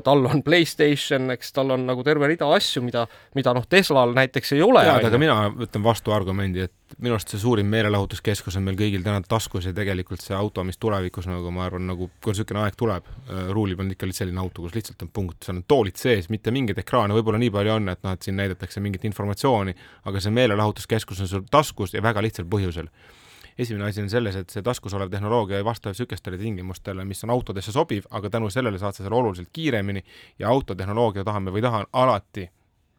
tal on *laughs* Playstation, eks tal on nagu terve rida asju, mida, mida noh, Teslal näiteks ei ole. tead, aga mina ütlen vastuargumendi, et minu arust see suurim meelelahutuskeskus on meil kõigil täna taskus ja tegelikult see auto, mis tulevikus nagu ma arvan, nagu kui niisugune aeg tuleb, ruulib, on ikka selline auto, kus lihtsalt on punkt, seal on toolid sees, mitte mingeid ekraane, võib-olla nii palju on, et noh, et siin näidatakse mingit informatsiooni, aga see meelelahutuskeskus on sul taskus ja väga lihtsal põhjusel esimene asi on selles, et see taskus olev tehnoloogia ei vasta niisugustele tingimustele, mis on autodesse sobiv, aga tänu sellele saad sa selle oluliselt kiiremini ja autotehnoloogia tahame või ei taha alati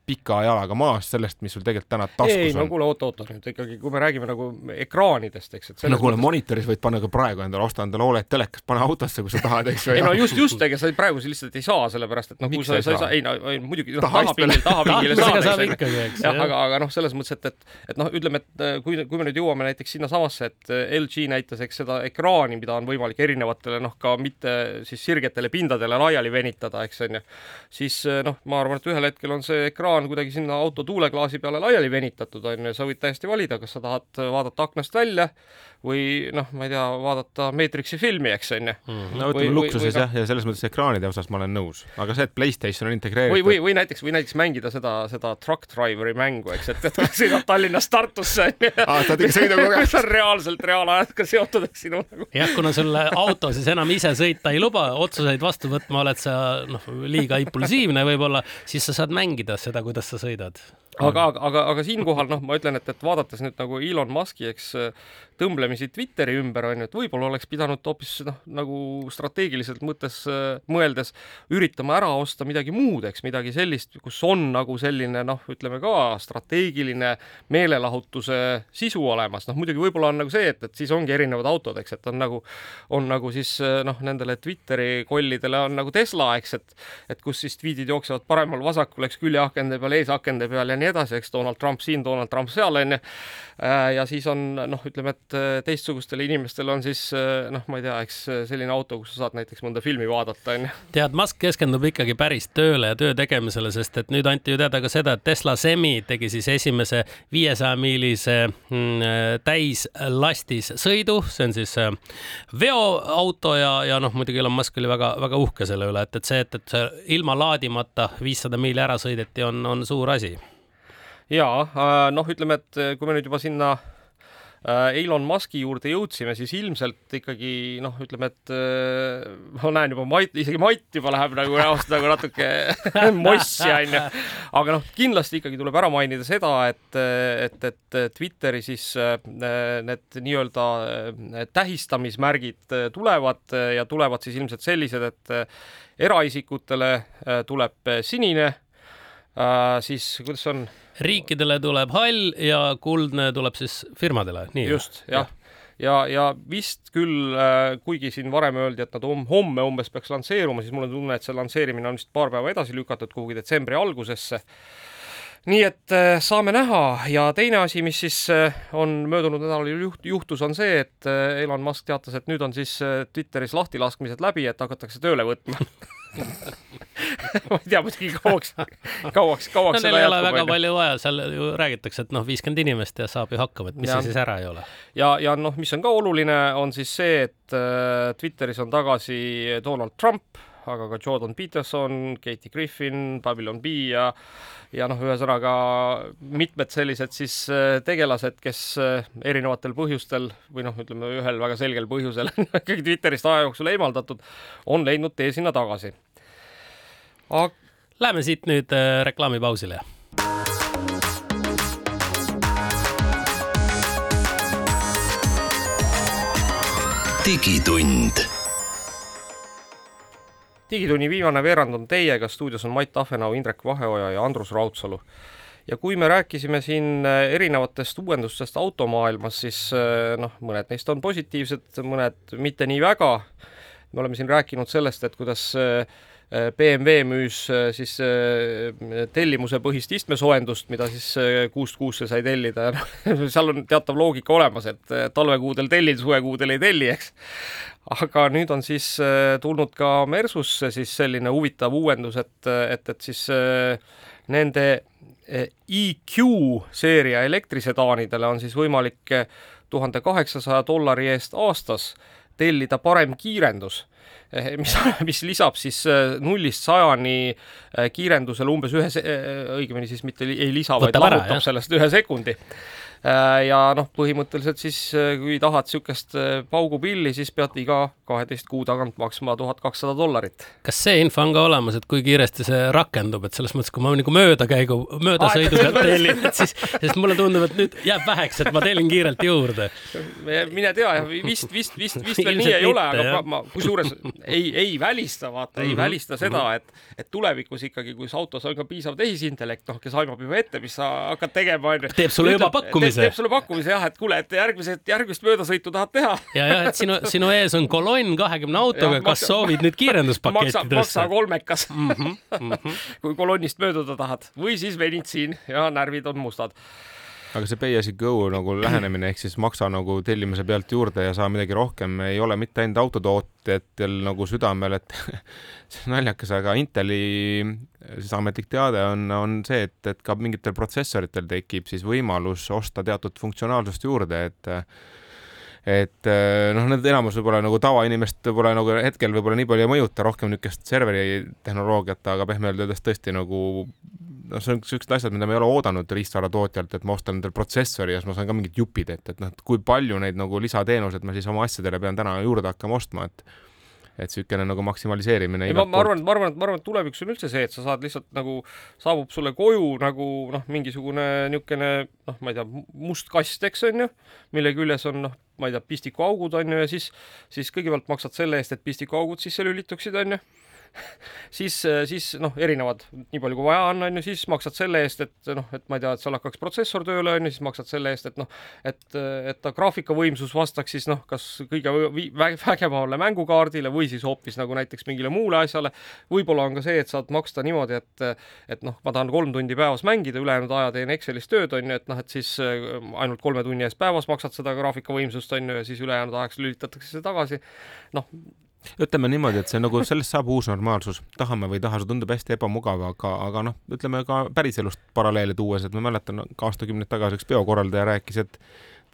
pika jalaga maas sellest, mis sul tegelikult täna taskus ei, no on. kuule, oota, oota nüüd ikkagi, kui me räägime nagu ekraanidest, eks, et no kuule, monitoris võid panna ka praegu endale, osta endale Oled telekas, pane autosse, kui sa tahad, eks ju. ei no just, just, ega sa praegu lihtsalt ei saa, sellepärast et noh, kui sa, ei sa ei saa? ei no ei, muidugi noh, tahapingil, tahapingile saad, saab eks, jah, jah. aga, aga noh, selles mõttes, et, et, et noh, ütleme, et äh, kui, kui me nüüd jõuame näiteks sinnasamasse, et äh, LG näitas, eks seda ekraani, mida on võimalik erinevatele noh, ka mitte siis sirgetele pindadele laiali venitada, eks on ju, siis äh, noh, ma arvan, et ühel hetkel on see ekraan kuidagi sinna auto tuuleklaasi peale laiali venitatud, on ju, sa võid täiesti valida, kas sa tahad vaadata aknast välja või noh, ma ei tea, vaadata Matrixi filmi, eks on ju. no Või- ütleme luksuses jah, ja selles mõttes ekraanide osas ma olen nõus, aga see, et Playstation on integreeritud või, või, või näiteks, või näiteks mängida seda, seda truck driver'i mängu, eks, et, et sõidad Tallinnast Tartusse onju. Aa, saad ikka sõidukogemust. mis *laughs* on reaalselt reaalajaga seotud, eks sinu nagu. jah, kuna sul auto siis enam ise sõita ei luba, otsuseid vastu võtma oled sa noh, liiga impulsiivne võib-olla, siis sa saad mängida seda, kuidas sa sõidad. Aga, aga, aga, aga siinkohal noh, ma ütlen, et, et vaadates nüüd nagu Elon Musk'i, eks tõmblemisi Twitteri ümber on ju, et võib-olla oleks pidanud hoopis noh, nagu strateegiliselt mõttes äh, mõeldes üritama ära osta midagi muud, eks midagi sellist, kus on nagu selline noh, ütleme ka strateegiline meelelahutuse sisu olemas, noh muidugi võib-olla on nagu see, et, et siis ongi erinevad autod, eks, et on nagu, on nagu siis äh, noh, nendele Twitteri kollidele on nagu Tesla, eks, et et kus siis tweetid jooksevad paremal-vasakul, eks küljeakende peal, eesakende peal ja nii edasi, eks Donald Trump siin, Donald Trump seal onju. ja siis on noh, ütleme, et äh, teistsugustel inimestel on siis äh, noh, ma ei tea, eks äh, selline auto, kus sa saad näiteks mõnda filmi vaadata onju. tead, Musk keskendub ikkagi päris tööle ja töö tegemisele, sest et nüüd anti ju teada ka seda, et Tesla Semi tegi siis esimese viiesaja miilise mm, täislastis sõidu, see on siis äh, veoauto ja, ja noh, muidugi Elon Musk oli väga-väga uhke selle üle, et, et see, et, et see ilma laadimata viissada miili ära sõideti, on, on suur asi. Jaa, noh, ütleme, et kui me nüüd juba sinna äh, Elon Musk'i juurde jõudsime, siis ilmselt ikkagi noh, ütleme, et äh, ma näen juba Mait, isegi Mait juba läheb nagu näost nagu natuke *laughs* mossi onju. aga noh, kindlasti ikkagi tuleb ära mainida seda, et, et, et Twitteri siis äh, need nii-öelda äh, tähistamismärgid äh, tulevad ja tulevad siis ilmselt sellised, et äh, eraisikutele äh, tuleb äh, sinine äh,, siis kuidas on? riikidele tuleb hall ja kuldne tuleb siis firmadele, nii? just, jah. ja, ja vist küll, kuigi siin varem öeldi, et nad hom- homme umbes peaks lansseeruma, siis mul on tunne, et see lansseerimine on vist paar päeva edasi lükatud kuhugi detsembri algusesse. nii et äh, saame näha ja teine asi, mis siis äh, on möödunud nädalal juht-, juhtus, on see, et äh, Elon Musk teatas, et nüüd on siis äh, Twitteris lahtilaskmised läbi, et hakatakse tööle võtma *laughs* *laughs* ma ei tea muidugi kauaks, kauaks, kauaks no ei ole väga palju vaja, seal ju räägitakse, et noh, viiskümmend inimest ja saab ju hakkama, et mis ja. see siis ära ei ole. ja, ja noh, mis on ka oluline, on siis see, et äh, Twitteris on tagasi Donald Trump, aga ka Jordan Peterson, Katie Griffin, Babylon B ja ja noh, ühesõnaga mitmed sellised siis äh, tegelased, kes äh, erinevatel põhjustel või noh, ütleme ühel väga selgel põhjusel *laughs* ikkagi Twitterist aja jooksul eemaldatud, on leidnud tee sinna tagasi. Aga.... Läheme siit nüüd äh, reklaamipausile. Digitund digitunni viimane veerand on teiega, stuudios on Mait Tahvenau, Indrek Vaheoja ja Andrus Raudsalu. ja kui me rääkisime siin äh, erinevatest uuendustest automaailmas, siis äh, noh, mõned neist on positiivsed, mõned mitte nii väga. me oleme siin rääkinud sellest, et kuidas äh, BMW müüs siis tellimusepõhist istmesoojendust, mida siis kuust kuusse sai tellida *laughs* seal on teatav loogika olemas, et talvekuudel tellin, suvekuudel ei telli, eks aga nüüd on siis äh, tulnud ka Mersusse siis selline huvitav uuendus, et, et, et siis äh, nende äh, EQ seeria elektrisedaanidele on siis võimalik tuhande kaheksasaja dollari eest aastas tellida parem kiirendus. Mis, *laughs* mis lisab siis nullist sajani kiirendusele umbes ühe, õigemini siis mitte ei lisa, vaid lahutab sellest ühe sekundi ja noh, põhimõtteliselt siis äh, kui tahad niisugust äh, paugupilli, siis pead iga kaheteist kuu tagant maksma tuhat kakssada dollarit. kas see info on ka olemas, et kui kiiresti see rakendub, et selles mõttes, kui ma nagu möödakäigu, möödasõidu pealt *laughs* tellin, et siis, sest mulle tundub, et nüüd jääb väheks, et ma tellin kiirelt juurde. mine tea, vist, vist, vist, vist veel nii ei ole, aga jah. ma kusjuures ei, ei välista, vaata mm, -hmm. ei mhm, välista seda, mhm. et, et tulevikus ikkagi, kui autos on ka piisav tehisintellekt, noh, kes aimab juba ette, mis sa hakkad tegema, onju. teeb sulle juba pakkumise pakkumise. teeb sulle pakkumise jah, et kuule, et järgmised, järgmist möödasõitu tahad teha. ja, jah, et sinu, sinu ees on kolonn kahekümne autoga, kas maksa, soovid nüüd kiirenduspaketti tõsta? maksa kolmekas mm. -hmm, mm -hmm. *laughs* kui kolonnist mööduda tahad või siis venid siin ja närvid on mustad aga see pay as you go nagu lähenemine ehk siis maksa nagu tellimuse pealt juurde ja saa midagi rohkem, ei ole mitte ainult autotootjatel nagu südamel, et *laughs* see on naljakas, aga Inteli siis ametlik teade on, on see, et, et ka mingitel protsessoritel tekib siis võimalus osta teatud funktsionaalsust juurde, et et noh, need enamus võib-olla nagu tavainimest võib-olla nagu hetkel võib-olla nii palju ei mõjuta, rohkem niisugust serveri tehnoloogiat, aga pehmelt öeldes tõesti nagu noh, see on niisugused asjad, mida me ei ole oodanud riistvara tootjalt, et ma ostan endale protsessori ja siis ma saan ka mingid jupid ette, et noh, et kui palju neid nagu lisateenuseid ma siis oma asjadele pean täna juurde hakkama ostma, et et niisugune nagu maksimaliseerimine. ma, ma arvan, ma arvan, et ma arvan, et tulevikus on üldse see, et sa saad lihtsalt nagu, saabub sulle koju nagu noh, mingisugune niisugune noh, ma ei tea, must kast, eks on ju, mille küljes on noh, ma ei tea, pistikuaugud on ju ja siis, siis kõigepealt maksad selle eest, et pistikuaugud sisse lülituksid, on ju *laughs* siis, siis noh, erinevad, nii palju kui vaja on, on ju, siis maksad selle eest, et noh, et ma ei tea, et seal hakkaks protsessor tööle, on ju, siis maksad selle eest, et noh, et, et ta graafikavõimsus vastaks siis noh, kas kõige vägevamale mängukaardile või siis hoopis nagu näiteks mingile muule asjale. võib-olla on ka see, et saad maksta niimoodi, et, et noh, ma tahan kolm tundi päevas mängida, ülejäänud aja teen Excelis tööd, on ju, et noh, et siis äh, ainult kolme tunni eest päevas maksad seda graafikavõimsust, on ju, ja siis ülejäänud ajaks lülitatakse see tagasi. noh, ütleme niimoodi, et see nagu sellest saab uus normaalsus, tahame või ei taha, see tundub hästi ebamugav, aga, aga noh, ütleme ka päriselust paralleele tuues, et ma mäletan ka aastakümneid tagasi üks peokorraldaja rääkis, et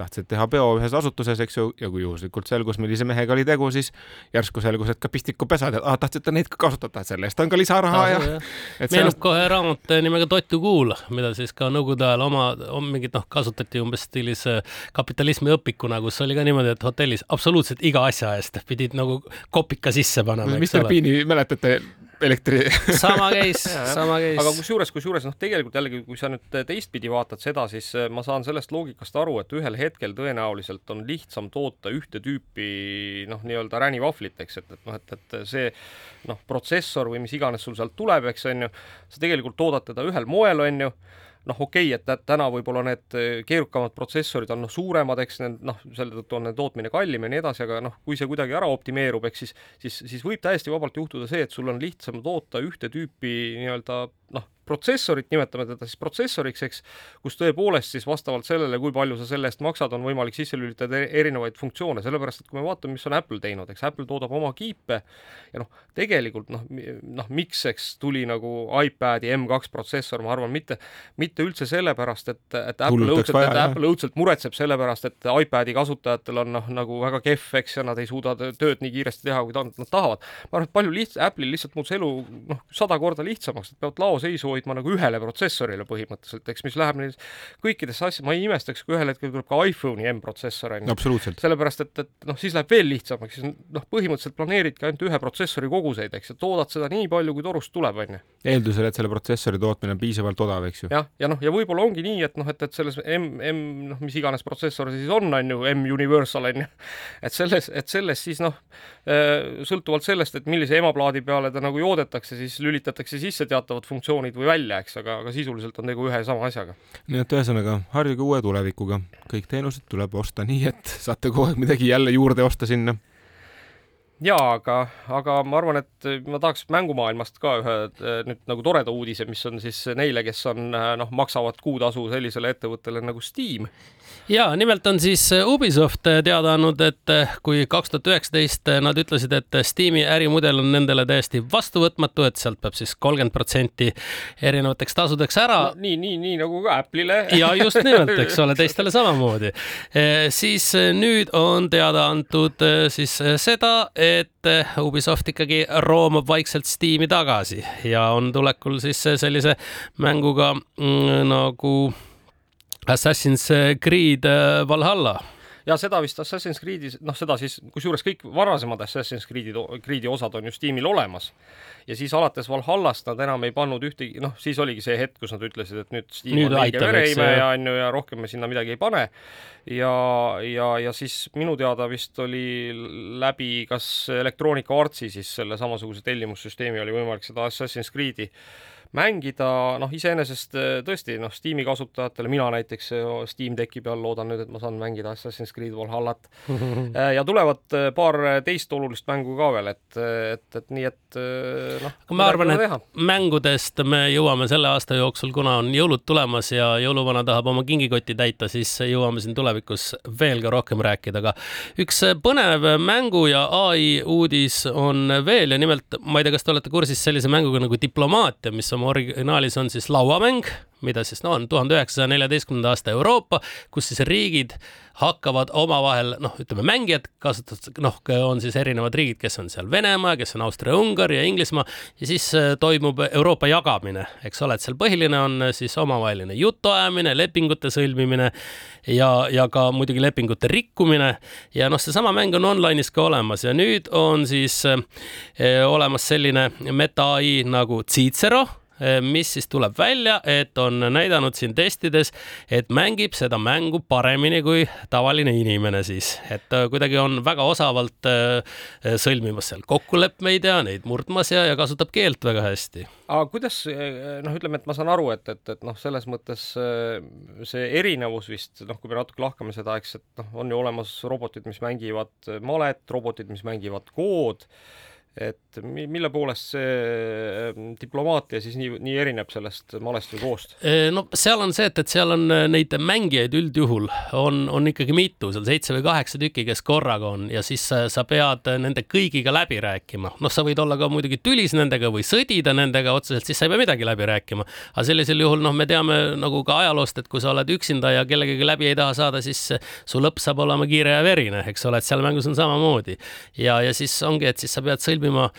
tahtsid teha peo ühes asutuses, eks ju, ja kui juhuslikult selgus, millise mehega oli tegu, siis järsku selgus, et ka pistikupesad, et ah, tahtsite neid ka kasutada, selle eest on ka lisaraha ja. meenub sellest... kohe raamat nimega Totu kuul, mida siis ka nõukogude ajal oma, mingit noh, kasutati umbes stiilis äh, kapitalismi õpikuna, kus oli ka niimoodi, et hotellis absoluutselt iga asja eest pidid nagu kopika sisse panema. Mr Bean'i mäletate elektri *laughs* sama käis sama käis. aga kusjuures, kusjuures noh, tegelikult jällegi, kui sa nüüd teistpidi vaatad seda, siis äh, ma saan sellest loogikast aru, et ühel hetkel tõenäoliselt on lihtsam toota ühte tüüpi noh, nii-öelda ränivahvlit, eks, et, et noh, et, et see noh, protsessor või mis iganes sul sealt tuleb, eks on ju, sa tegelikult toodad teda ühel moel, on ju noh, okei okay,, et täna võib-olla need eh, keerukamad protsessorid on noh, suuremad, eks need noh, selle tõttu on tootmine kallim ja nii edasi, aga noh, kui see kuidagi ära optimeerub, eks siis, siis, siis võib täiesti vabalt juhtuda see, et sul on lihtsam toota ühte tüüpi nii-öelda noh, protsessorit, nimetame teda siis protsessoriks, eks, kus tõepoolest siis vastavalt sellele, kui palju sa selle eest maksad, on võimalik sisse lülitada erinevaid funktsioone, sellepärast et kui me vaatame, mis on Apple teinud, eks Apple toodab oma kiipe ja noh, tegelikult noh, noh, miks, eks tuli nagu iPadi M2 protsessor, ma arvan, mitte, mitte üldse sellepärast, et, et Apple õudselt, et Apple õudselt muretseb selle pärast, et iPadi kasutajatel on noh, nagu väga kehv, eks, ja nad ei suuda tööd nii kiiresti teha, kui nad tahavad. ma arvan, et palju liht-, Apple'il lihtsalt muutus elu noh, sada korda lihtsamaks, et peavad laoseisu hoidma nagu ühele protsessorile põhimõtteliselt, eks, mis läheb neil kõikidesse asja, ma ei imestaks, kui ühel hetkel tuleb ka iPhone'i M-protsessor, on ju. sellepärast, et, et noh, siis läheb veel lihtsamaks, siis noh, põhimõtteliselt planeeridki ainult ühe protsessori koguseid, eks, ja toodad seda nii palju, kui torust tuleb, on ju. eeldusel, et selle protsessori tootmine on piisavalt odav, eks ju. jah, ja noh, ja võib-olla ongi nii, et noh, et, et selles M, M, noh, mis iganes protsessor siis on, on ju, M Universal on ju, et selles, et selles siis noh, äh, sõltuvalt sellest, et millise emaplaadi peale ta nagu joodetakse, siis lülitatakse sisse teatavad funktsioonid või välja, eks, aga, aga sisuliselt on tegu ühe ja sama asjaga. nii et ühesõnaga, harjuge uue tulevikuga, kõik teenused tuleb osta nii, et saate kogu aeg midagi jälle juurde osta sinna jaa, aga, aga ma arvan, et ma tahaks mängumaailmast ka ühe nüüd nagu toreda uudise, mis on siis neile, kes on noh, maksavad kuutasu sellisele ettevõttele nagu Steam ja nimelt on siis Ubisoft teada andnud, et äh, kui kaks tuhat üheksateist nad ütlesid, et Steam'i ärimudel on nendele täiesti vastuvõtmatu, et sealt peab siis kolmkümmend protsenti erinevateks tasudeks ära no,. nii, nii, nii nagu ka Apple'ile. ja just nimelt, eks ole, *laughs* teistele samamoodi. siis nüüd on teada antud siis seda, et Ubisoft ikkagi roomab vaikselt Steam'i tagasi ja on tulekul siis sellise mänguga mm, nagu Assassin's Creed Valhalla ja seda vist Assassin's Creed'is, noh, seda siis, kusjuures kõik varasemad Assassin's Creed'i, Creed'i osad on ju Steamil olemas. ja siis alates Valhallast nad enam ei pannud ühtegi, noh, siis oligi see hetk, kus nad ütlesid, et nüüd Steam nüüd on õige vereimeja, on ju, ja rohkem me sinna midagi ei pane. ja, ja, ja siis minu teada vist oli läbi kas Electronic Artsi siis selle samasuguse tellimussüsteemi oli võimalik seda Assassin's Creed'i mängida, noh, iseenesest äh, tõesti, noh, Steam'i kasutajatele, mina näiteks äh, Steam Decki peal loodan nüüd, et ma saan mängida Assassin's Creed Valhallat *laughs* äh, ja tulevad paar teist olulist mängu ka veel, et, et, et nii, et noh. aga ma arvan, et teha. mängudest me jõuame selle aasta jooksul, kuna on jõulud tulemas ja jõuluvana tahab oma kingikotti täita, siis jõuame siin tulevikus veel ka rohkem rääkida, aga üks põnev mängu ja ai uudis on veel ja nimelt, ma ei tea, kas te olete kursis sellise mänguga nagu Diplomaatia, mis on Amsterdam originaalis on siis lauamäng, mida siis no on tuhande üheksasaja neljateistkümnenda aasta Euroopa, kus siis riigid hakkavad omavahel, noh, ütleme mängijad kasutatakse, noh, on siis erinevad riigid, kes on seal Venemaa, kes on Austria-Ungari ja Inglismaa ja siis äh, toimub Euroopa jagamine, eks ole, et seal põhiline on äh, siis omavaheline jutuajamine, lepingute sõlmimine ja, ja ka muidugi lepingute rikkumine. Ja noh, seesama mäng on online'is ka olemas ja nüüd on siis äh, olemas selline meta-ai nagu Cicero Eh, mis siis tuleb välja, et on näidanud siin testides, et mängib seda mängu paremini kui tavaline inimene siis, et kuidagi on väga osavalt eh, sõlmimas seal kokkuleppeid ja neid murdmas ja, ja kasutab keelt väga hästi. aga kuidas, eh, noh, ütleme, et ma saan aru, et, et, et noh, selles mõttes see erinevus vist, noh, kui me natuke lahkame seda, eks, et noh, on ju olemas robotid, mis mängivad malet, robotid, mis mängivad kood et mille poolest see ähm, diplomaatia siis nii, nii erineb sellest malest või koost? no seal on see, et, et seal on äh, neid mängijaid üldjuhul on, on ikkagi mitu, seal seitse või kaheksa tükki, kes korraga on ja siis sa, sa pead nende kõigiga läbi rääkima. noh, sa võid olla ka muidugi tülis nendega või sõdida nendega otseselt, siis sa ei pea midagi läbi rääkima. aga sellisel juhul, noh, me teame nagu ka ajaloost, et kui sa oled üksinda ja kellegagi läbi ei taha saada, siis su lõpp saab olema kiire ja verine, eks ole, et seal mängus on samamoodi. ja, ja siis ongi, et siis sa pead sõlmima sõlmima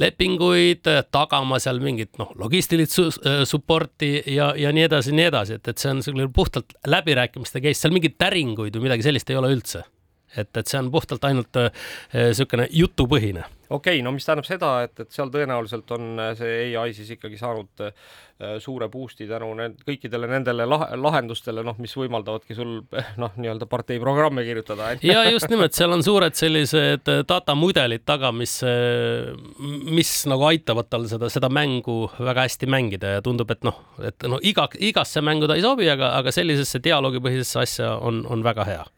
lepinguid, tagama seal mingit noh, logistilist äh, support'i ja, ja nii edasi, nii edasi, et, et see on selline puhtalt läbirääkimiste case, seal mingeid täringuid või midagi sellist ei ole üldse. et, et see on puhtalt ainult niisugune äh, jutupõhine okei okay,, no mis tähendab seda, et, et seal tõenäoliselt on äh, see ai siis ikkagi saanud äh, suure boost'i tänu need, kõikidele nendele lah lahendustele, noh, mis võimaldavadki sul *laughs* noh, nii-öelda parteiprogramme kirjutada. ja just *laughs* nimelt, seal on suured sellised äh, data mudelid taga, mis, mis nagu aitavad tal seda, seda mängu väga hästi mängida ja tundub, et noh, et no iga, igasse mängu ta ei sobi, aga, aga sellisesse dialoogipõhisesse asja on, on väga hea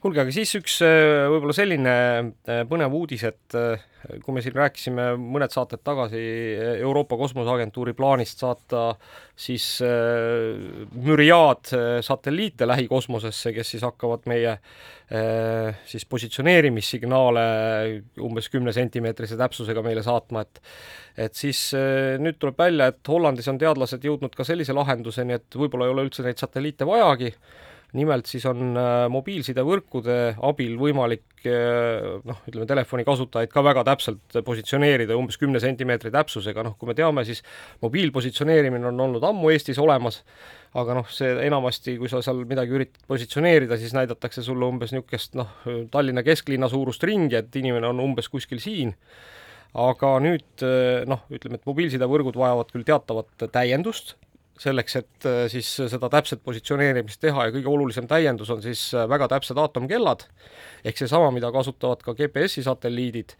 kuulge, aga siis üks äh, võib-olla selline äh, põnev uudis, et äh, kui me siin rääkisime mõned saated tagasi Euroopa Kosmoseagentuuri plaanist saata siis müriaad satelliite lähikosmosesse, kes siis hakkavad meie siis positsioneerimissignaale umbes kümne sentimeetrise täpsusega meile saatma, et et siis nüüd tuleb välja, et Hollandis on teadlased jõudnud ka sellise lahenduseni, et võib-olla ei ole üldse neid satelliite vajagi nimelt siis on äh, mobiilsidevõrkude abil võimalik äh, noh, ütleme telefoni kasutajaid ka väga täpselt positsioneerida umbes kümne sentimeetri täpsusega, noh kui me teame, siis mobiilpositsioneerimine on olnud ammu Eestis olemas, aga noh, see enamasti, kui sa seal midagi üritad positsioneerida, siis näidatakse sulle umbes niisugust noh, Tallinna kesklinna suurust ringi, et inimene on umbes kuskil siin. Aga nüüd noh, ütleme, et mobiilsidevõrgud vajavad küll teatavat täiendust, selleks, et äh, siis seda täpset positsioneerimist teha ja kõige olulisem täiendus on siis äh, väga täpsed aatomkellad, ehk seesama, mida kasutavad ka GPS-i satelliidid,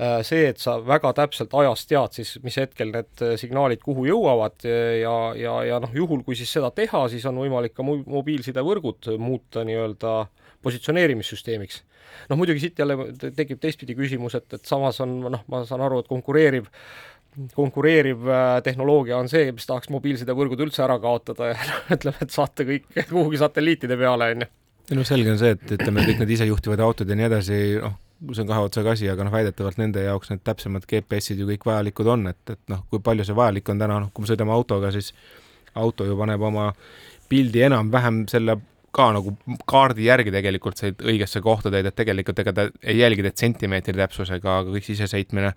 äh, see, et sa väga täpselt ajas tead siis, mis hetkel need signaalid kuhu jõuavad ja, ja, ja noh, juhul kui siis seda teha, siis on võimalik ka mobiilsidevõrgud muuta nii-öelda positsioneerimissüsteemiks. noh, muidugi siit jälle tekib teistpidi küsimus, et, et samas on noh, ma saan aru, et konkureeriv konkureeriv äh, tehnoloogia on see, mis tahaks mobiilsidevõrgud üldse ära kaotada ja *laughs* ütleme, et saata kõik *laughs* kuhugi satelliitide peale, on ju. noh, selge on see, et ütleme, kõik need isejuhtivad autod ja nii edasi, noh, see on kahe otsaga asi, aga noh, väidetavalt nende jaoks need täpsemad GPS-id ju kõik vajalikud on, et, et noh, kui palju see vajalik on täna, noh, kui me sõidame autoga, siis auto ju paneb oma pildi enam-vähem selle ka nagu kaardi järgi tegelikult said õigesse kohta teid, et tegelikult ega ta ei jälgi teid sentimeetri täpsusega, aga kõik sisesõitmine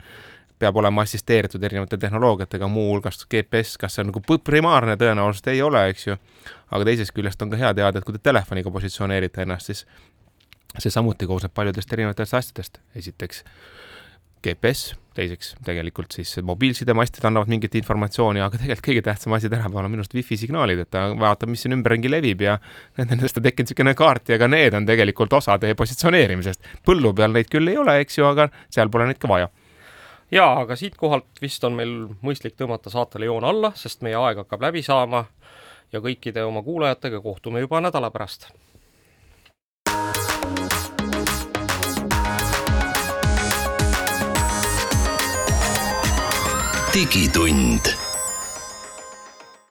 peab olema assisteeritud erinevate tehnoloogiatega, muuhulgas GPS, kas see on nagu primaarne, tõenäoliselt ei ole, eks ju. aga teisest küljest on ka hea teada, et kui te telefoniga positsioneerite ennast, siis see samuti koosneb paljudest erinevatest asjadest. esiteks GPS, teiseks tegelikult siis mobiilsidemastid annavad mingit informatsiooni, aga tegelikult kõige tähtsam asi tänapäeval on minu arust wifi signaalid, et ta vaatab, mis siin ümberringi levib ja nendest on tekkinud niisugune kaart ja ka need on tegelikult osa teie positsioneerimisest. põllu peal neid küll ei ole, eks ju, aga seal pole neid ka vaja jaa, aga siitkohalt vist on meil mõistlik tõmmata saatele joon alla, sest meie aeg hakkab läbi saama ja kõikide oma kuulajatega kohtume juba nädala pärast. digitund